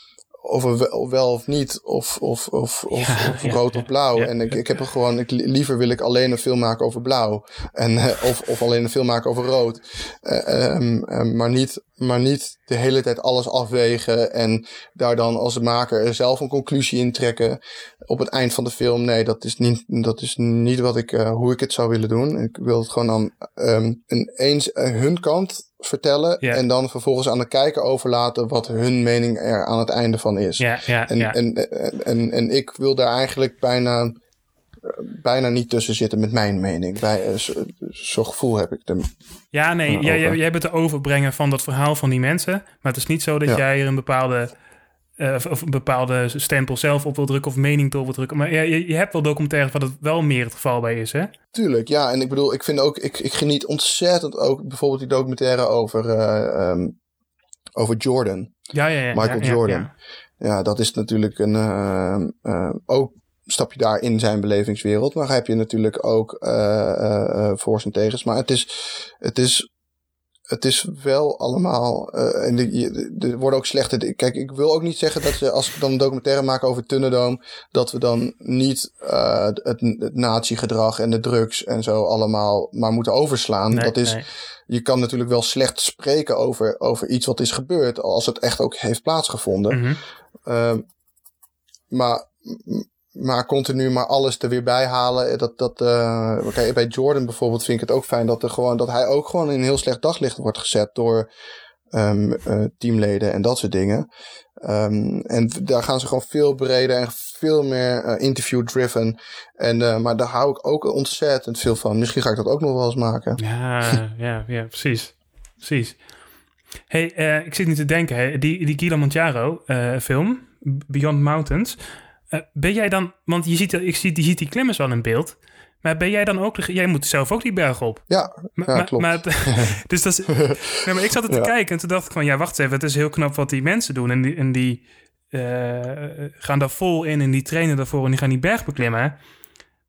over wel, wel of niet, of, of, of, of, Ja, of rood ja, of blauw. ja, en ik, ik heb er gewoon, ik, liever wil ik alleen een film maken over blauw. En, eh, of, of alleen een film maken over rood. Eh, ehm, ehm, maar, niet, maar niet de hele tijd alles afwegen en daar dan als maker zelf een conclusie in trekken op het eind van de film. Nee, dat is niet, dat is niet wat ik, eh, hoe ik het zou willen doen. Ik wil het gewoon aan ehm, een, eens eh, hun kant vertellen en dan vervolgens aan de kijker overlaten wat hun mening er aan het einde van is. Ja, ja, En, en, en, en, en ik wil daar eigenlijk bijna, bijna niet tussen zitten met mijn mening. Bij, eh, zo- Zo'n gevoel heb ik er. Ja, nee, jij, jij, bent de overbrenger van dat verhaal van die mensen. Maar het is niet zo dat Ja. jij er een bepaalde, eh, of- of een bepaalde stempel zelf op wil drukken of mening wil drukken. Maar ja, je, je hebt wel documentaires waar dat wel meer het geval bij is, hè? Tuurlijk, ja. En ik bedoel, ik vind ook, ik, ik geniet ontzettend ook bijvoorbeeld die documentaire over, eh, ehm, over Jordan. Ja, ja, ja. Michael ja, ja, Jordan. ja. Ja, dat is natuurlijk een. eh, eh, ook stap je daar in zijn belevingswereld. Maar heb je natuurlijk ook eh, eh, voor's en tegens. Maar het is. Het is het is wel allemaal. eh, en er worden ook slechte. Kijk, ik wil ook niet zeggen dat ze, als we dan een documentaire maken over Thunderdome. dat we dan niet eh, het, het nazi-gedrag en de drugs en zo allemaal maar moeten overslaan. Nee, dat is, nee. Je kan natuurlijk wel slecht spreken over, over iets wat is gebeurd. als het echt ook heeft plaatsgevonden. Mhm. Ehm, maar, maar continu maar alles er weer bij halen. Dat, dat, eh, kijk, bij Jordan bijvoorbeeld vind ik het ook fijn dat, er gewoon, dat hij ook gewoon in een heel slecht daglicht wordt gezet door ehm, eh, teamleden en dat soort dingen. Ehm, en daar gaan ze gewoon veel breder en veel meer eh, interview-driven. En, eh, maar daar hou ik ook ontzettend veel van. Misschien ga ik dat ook nog wel eens maken. Ja, (laughs) ja, ja, precies. Precies. hey, eh, ik zit nu te denken, hè, die, die Kilimanjaro eh, film, Beyond Mountains. Eh, ben jij dan, want je ziet, ik zie, je ziet die klimmers wel in beeld. Maar ben jij dan ook, jij moet zelf ook die berg op. Ja, Maar, Ja, maar- klopt. maar het- (laughs) (laughs) dus dat is, nee, maar ik zat er te kijken en toen dacht ik van, ja, wacht even, het is heel knap wat die mensen doen. En die, en die eh, gaan daar vol in en die trainen daarvoor en die gaan die berg beklimmen.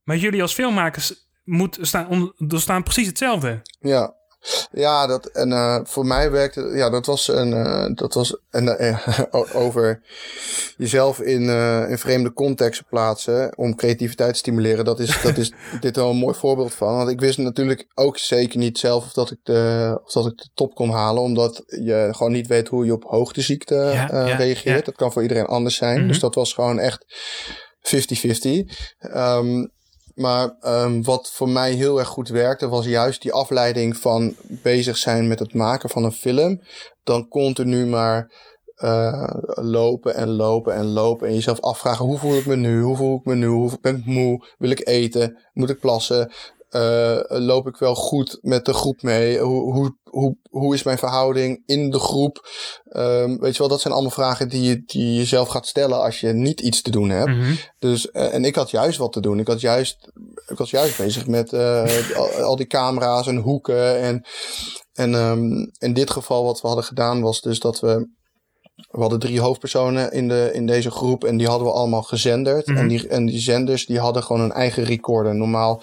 Maar jullie als filmmakers moet staan, er staan precies hetzelfde. Ja. Ja, dat, en eh, voor mij werkte, ja, dat was een, eh, dat was een, eh, (laughs) over jezelf in, in vreemde contexten plaatsen om creativiteit te stimuleren. Dat is, dat is (laughs) dit wel een mooi voorbeeld van. Want ik wist natuurlijk ook zeker niet zelf of dat ik de, of dat ik de top kon halen, omdat je gewoon niet weet hoe je op hoogteziekte Ja, ja, reageert. ja. Dat kan voor iedereen anders zijn. Mhm. Dus dat was gewoon echt 50-50. Ehm, maar ehm, wat voor mij heel erg goed werkte, was juist die afleiding van bezig zijn met het maken van een film. Dan continu maar eh, lopen en lopen en lopen. En jezelf afvragen: hoe voel ik me nu? Hoe voel ik me nu? Hoe ben ik moe? Wil ik eten? Moet ik plassen? Eh, loop ik wel goed met de groep mee? Hoe, hoe, hoe, hoe is mijn verhouding in de groep? Ehm, weet je wel, dat zijn allemaal vragen die je, die je jezelf gaat stellen als je niet iets te doen hebt. Mhm. Dus, eh, en ik had juist wat te doen. Ik, had juist, ik was juist bezig met eh, al, al die camera's en hoeken. En, en ehm, in dit geval wat we hadden gedaan was dus dat we... We hadden drie hoofdpersonen in, de, in deze groep en die hadden we allemaal gezenderd. Mhm. en, die, en die zenders die hadden gewoon een eigen recorder. Normaal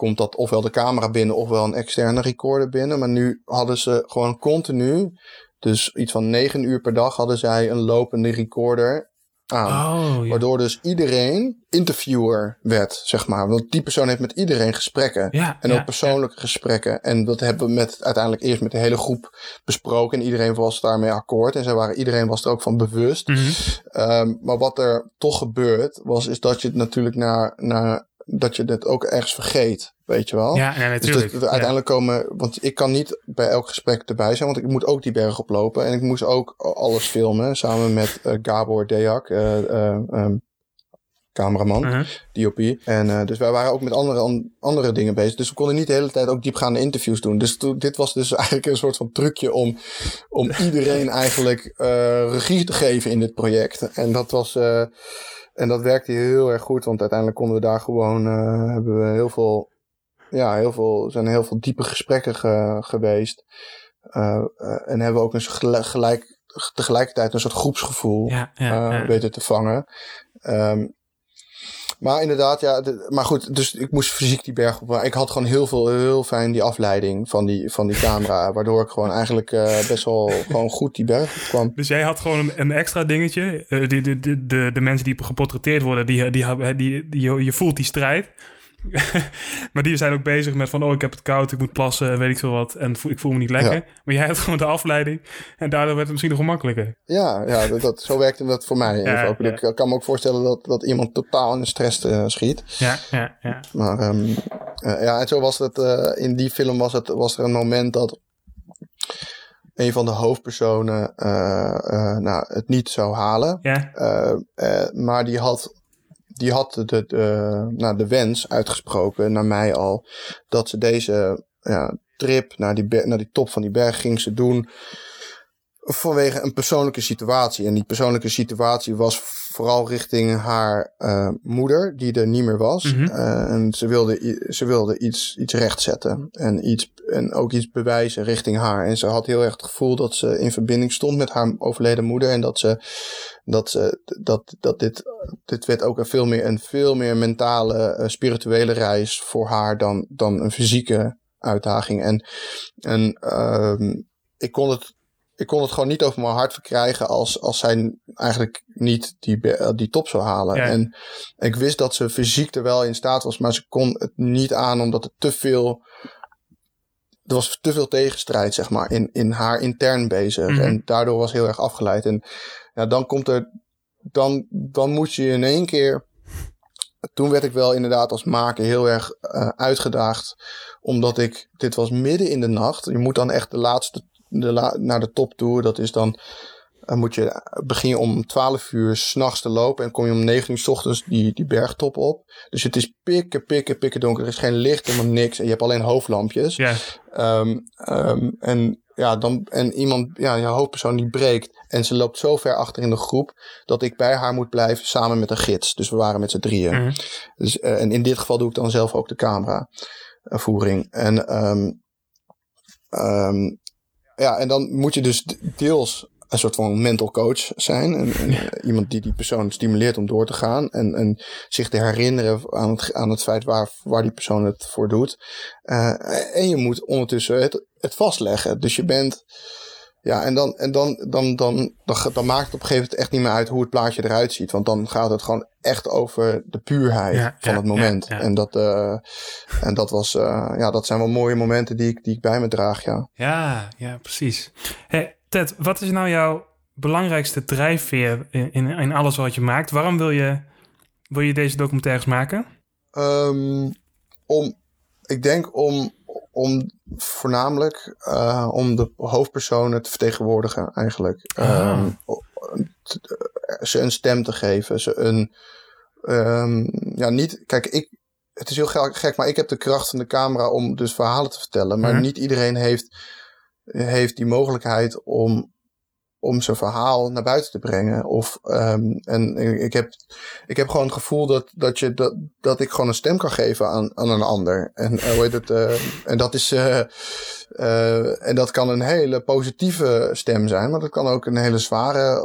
komt dat ofwel de camera binnen ofwel een externe recorder binnen. Maar nu hadden ze gewoon continu, dus iets van negen uur per dag, hadden zij een lopende recorder aan. Oh, ja. Waardoor dus iedereen interviewer werd, zeg maar. Want die persoon heeft met iedereen gesprekken. Ja, En ja, ook persoonlijke gesprekken. En dat hebben we met, uiteindelijk eerst met de hele groep besproken. En iedereen was daarmee akkoord. En zij waren, iedereen was er ook van bewust. Mhm. Ehm, maar wat er toch gebeurt, was is dat je het natuurlijk naar, naar dat je het ook ergens vergeet, weet je wel. Ja, ja Dus natuurlijk. dat we uiteindelijk komen, want ik kan niet bij elk gesprek erbij zijn, want ik moet ook die berg oplopen. En ik moest ook alles filmen, samen met eh, Gabor eh, eh, ehm, cameraman, Uh-huh. DOP. En dus wij waren ook met andere, an- andere dingen bezig. Dus we konden niet de hele tijd ook diepgaande interviews doen. Dus dit was dus (laughs) eigenlijk een soort van trucje om, om iedereen eigenlijk regie te geven in dit project. En dat was... en dat werkte heel erg goed, want uiteindelijk konden we daar gewoon, eh, hebben we heel veel, ja, heel veel, zijn heel veel diepe gesprekken ge- geweest. Eh, eh, en hebben we ook een gelijk, gelijk, tegelijkertijd een soort groepsgevoel Ja, ja, ja. weten te vangen. Ehm, maar inderdaad, ja, maar goed, dus ik moest fysiek die berg op. Ik had gewoon heel veel, heel fijn die afleiding van die, van die camera. (laughs) waardoor ik gewoon eigenlijk eh, best wel gewoon goed die berg op kwam. Dus jij had gewoon een, extra dingetje. Eh, die, de, de, de, de mensen die geportretteerd worden, die, die, die, die, je, je voelt die strijd. (laughs) maar die zijn ook bezig met van, oh, ik heb het koud, ik moet plassen, weet ik veel wat. En ik voel me niet lekker. Ja. Maar jij had gewoon de afleiding. En daardoor werd het misschien nog gemakkelijker. Ja, ja dat, dat- zo werkte dat voor mij. Ja, ja. Ik kan me ook voorstellen dat, dat iemand totaal in de stress eh, schiet. Ja, ja, ja. Maar eh, ja, en zo was het. eh, in die film was, het, was er een moment dat een van de hoofdpersonen nou, het niet zou halen. Ja, maar die had, die had de, de, de- nou, de wens uitgesproken naar mij al. Dat ze deze ja, trip naar die, naar die top van die berg ging ze doen. Vanwege een persoonlijke situatie. En die persoonlijke situatie was vooral richting haar eh, moeder, die er niet meer was. Mhm. Eh, en ze wilde, ze wilde iets, iets rechtzetten. En, iets, en ook iets bewijzen richting haar. En ze had heel erg het gevoel dat ze in verbinding stond met haar overleden moeder. En dat ze dat, ze, dat, dat dit, dit werd ook een veel meer een veel meer mentale, eh, spirituele reis voor haar dan, dan een fysieke uitdaging. En, en ehm, ik, kon het, ik kon het gewoon niet over mijn hart verkrijgen als, als zij eigenlijk niet die, die top zou halen. Ja. En ik wist dat ze fysiek er wel in staat was, maar ze kon het niet aan omdat het te veel. Er was te veel tegenstrijd, zeg maar, in, in haar intern bezig. Mhm. En daardoor was heel erg afgeleid. En ja, dan komt er. Dan, dan moet je in één keer. Toen werd ik wel inderdaad als maker heel erg eh, uitgedaagd. Omdat ik. Dit was midden in de nacht. Je moet dan echt de laatste. De la- naar de top toe. Dat is dan. Dan moet je, begin je om 12 uur s'nachts te lopen en kom je om 9 uur s ochtends die, die bergtop op. Dus het is pikken, pikken, pikken donker. Er is geen licht, helemaal niks. En je hebt alleen hoofdlampjes. ja. Ehm, ehm, en ja, dan, en iemand, ja, je hoofdpersoon die breekt. En ze loopt zo ver achter in de groep dat ik bij haar moet blijven samen met een gids. Dus we waren met z'n drieën. Mhm. Dus, eh, en in dit geval doe ik dan zelf ook de cameravoering. En, ehm, ehm, ja, en dan moet je dus deels een soort van mental coach zijn. En, en, iemand die die persoon stimuleert om door te gaan. En, en zich te herinneren aan het, aan het feit waar, waar die persoon het voor doet. Eh, en je moet ondertussen het, het vastleggen. Dus je bent. Ja, en dan, en dan, dan, dan, dan, maakt het op een gegeven moment echt niet meer uit hoe het plaatje eruit ziet. Want dan gaat het gewoon echt over de puurheid Ja, van ja, het moment. ja. En, dat, eh, en dat was, eh, ja, dat zijn wel mooie momenten die ik, die ik bij me draag, ja. Ja, ja, precies. Hey, Ted, wat is nou jouw belangrijkste drijfveer in, in, in alles wat je maakt? Waarom wil je, wil je deze documentaires maken? Ehm, om, ik denk om, om voornamelijk eh, om de hoofdpersonen te vertegenwoordigen, eigenlijk. Ehm, o- t- ze een stem te geven, ze een. ehm, ja, niet. Kijk, ik. Het is heel gek, gek, maar ik heb de kracht van de camera om dus verhalen te vertellen. Maar Mhm. niet iedereen heeft, heeft die mogelijkheid om, om zijn verhaal naar buiten te brengen. Of, ehm, en ik heb, ik heb gewoon het gevoel dat, dat, je, dat, dat ik gewoon een stem kan geven aan, aan een ander. En, eh, hoe heet het, eh, en dat is. eh, en dat kan een hele positieve stem zijn, maar dat kan ook een hele zware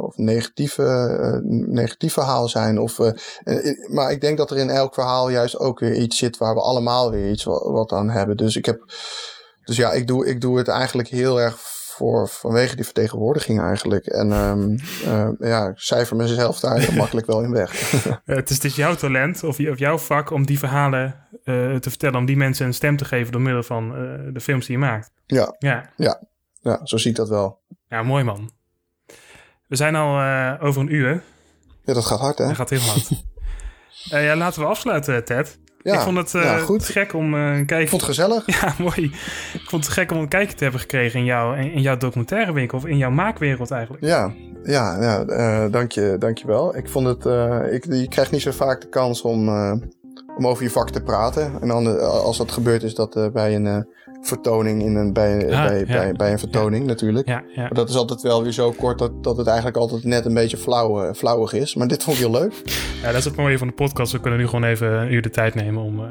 of negatieve, negatief verhaal zijn. Of, maar ik denk dat er in elk verhaal juist ook weer iets zit waar we allemaal weer iets wat, wat aan hebben. Dus ik heb. Dus ja, ik doe, ik doe het eigenlijk heel erg voor vanwege die vertegenwoordiging eigenlijk. En ehm, eh, ja, ik cijfer mezelf daar heel (laughs) makkelijk wel in weg. Het, is, het is jouw talent of, of jouw vak om die verhalen eh, te vertellen, om die mensen een stem te geven door middel van eh, de films die je maakt. ja, Ja, ja, zo zie ik dat wel. ja mooi man. We zijn al over een uur. Ja, dat gaat hard hè? Dat gaat heel hard. (laughs) Ja, laten we afsluiten, Ted. Ja, ik vond het uh, goed. gek om uh, een kijkje... Ik vond het gezellig. (laughs) Ja, mooi. Ik vond het gek om een kijkje te hebben gekregen in, jou, in jouw documentairewinkel. Of in jouw maakwereld eigenlijk. Ja, ja, ja uh, dank, je, dank je wel. Ik vond het... ik, je krijgt niet zo vaak de kans om, om over je vak te praten. En dan, als dat gebeurt is dat bij een vertoning in een, bij, ah, bij, bij, bij, een vertoning natuurlijk. Ja, ja. Maar dat is altijd wel weer zo kort dat, dat het eigenlijk altijd net een beetje flauw, flauwig is. Maar dit vond ik heel leuk. Ja, dat is het mooie van de podcast. We kunnen nu gewoon even een uur de tijd nemen om, uh,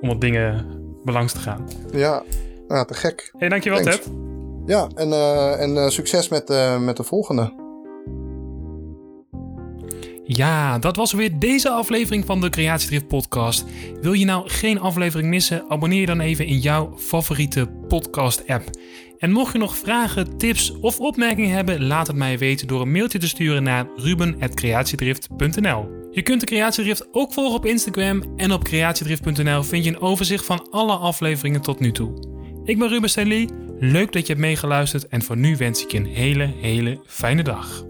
om wat dingen belangs te gaan. Ja, nou, te gek. Hey, dankjewel Thanks. Ted. Ja, en, uh, en uh, succes met, met de volgende. Ja, dat was weer deze aflevering van de Creatiedrift podcast. Wil je nou geen aflevering missen? Abonneer je dan even in jouw favoriete podcast app. En mocht je nog vragen, tips of opmerkingen hebben, laat het mij weten door een mailtje te sturen naar ruben.creatiedrift.nl. Je kunt de Creatiedrift ook volgen op Instagram en op creatiedrift.nl vind je een overzicht van alle afleveringen tot nu toe. Ik ben Ruben Stanley, leuk dat je hebt meegeluisterd en voor nu wens ik je een hele, hele fijne dag.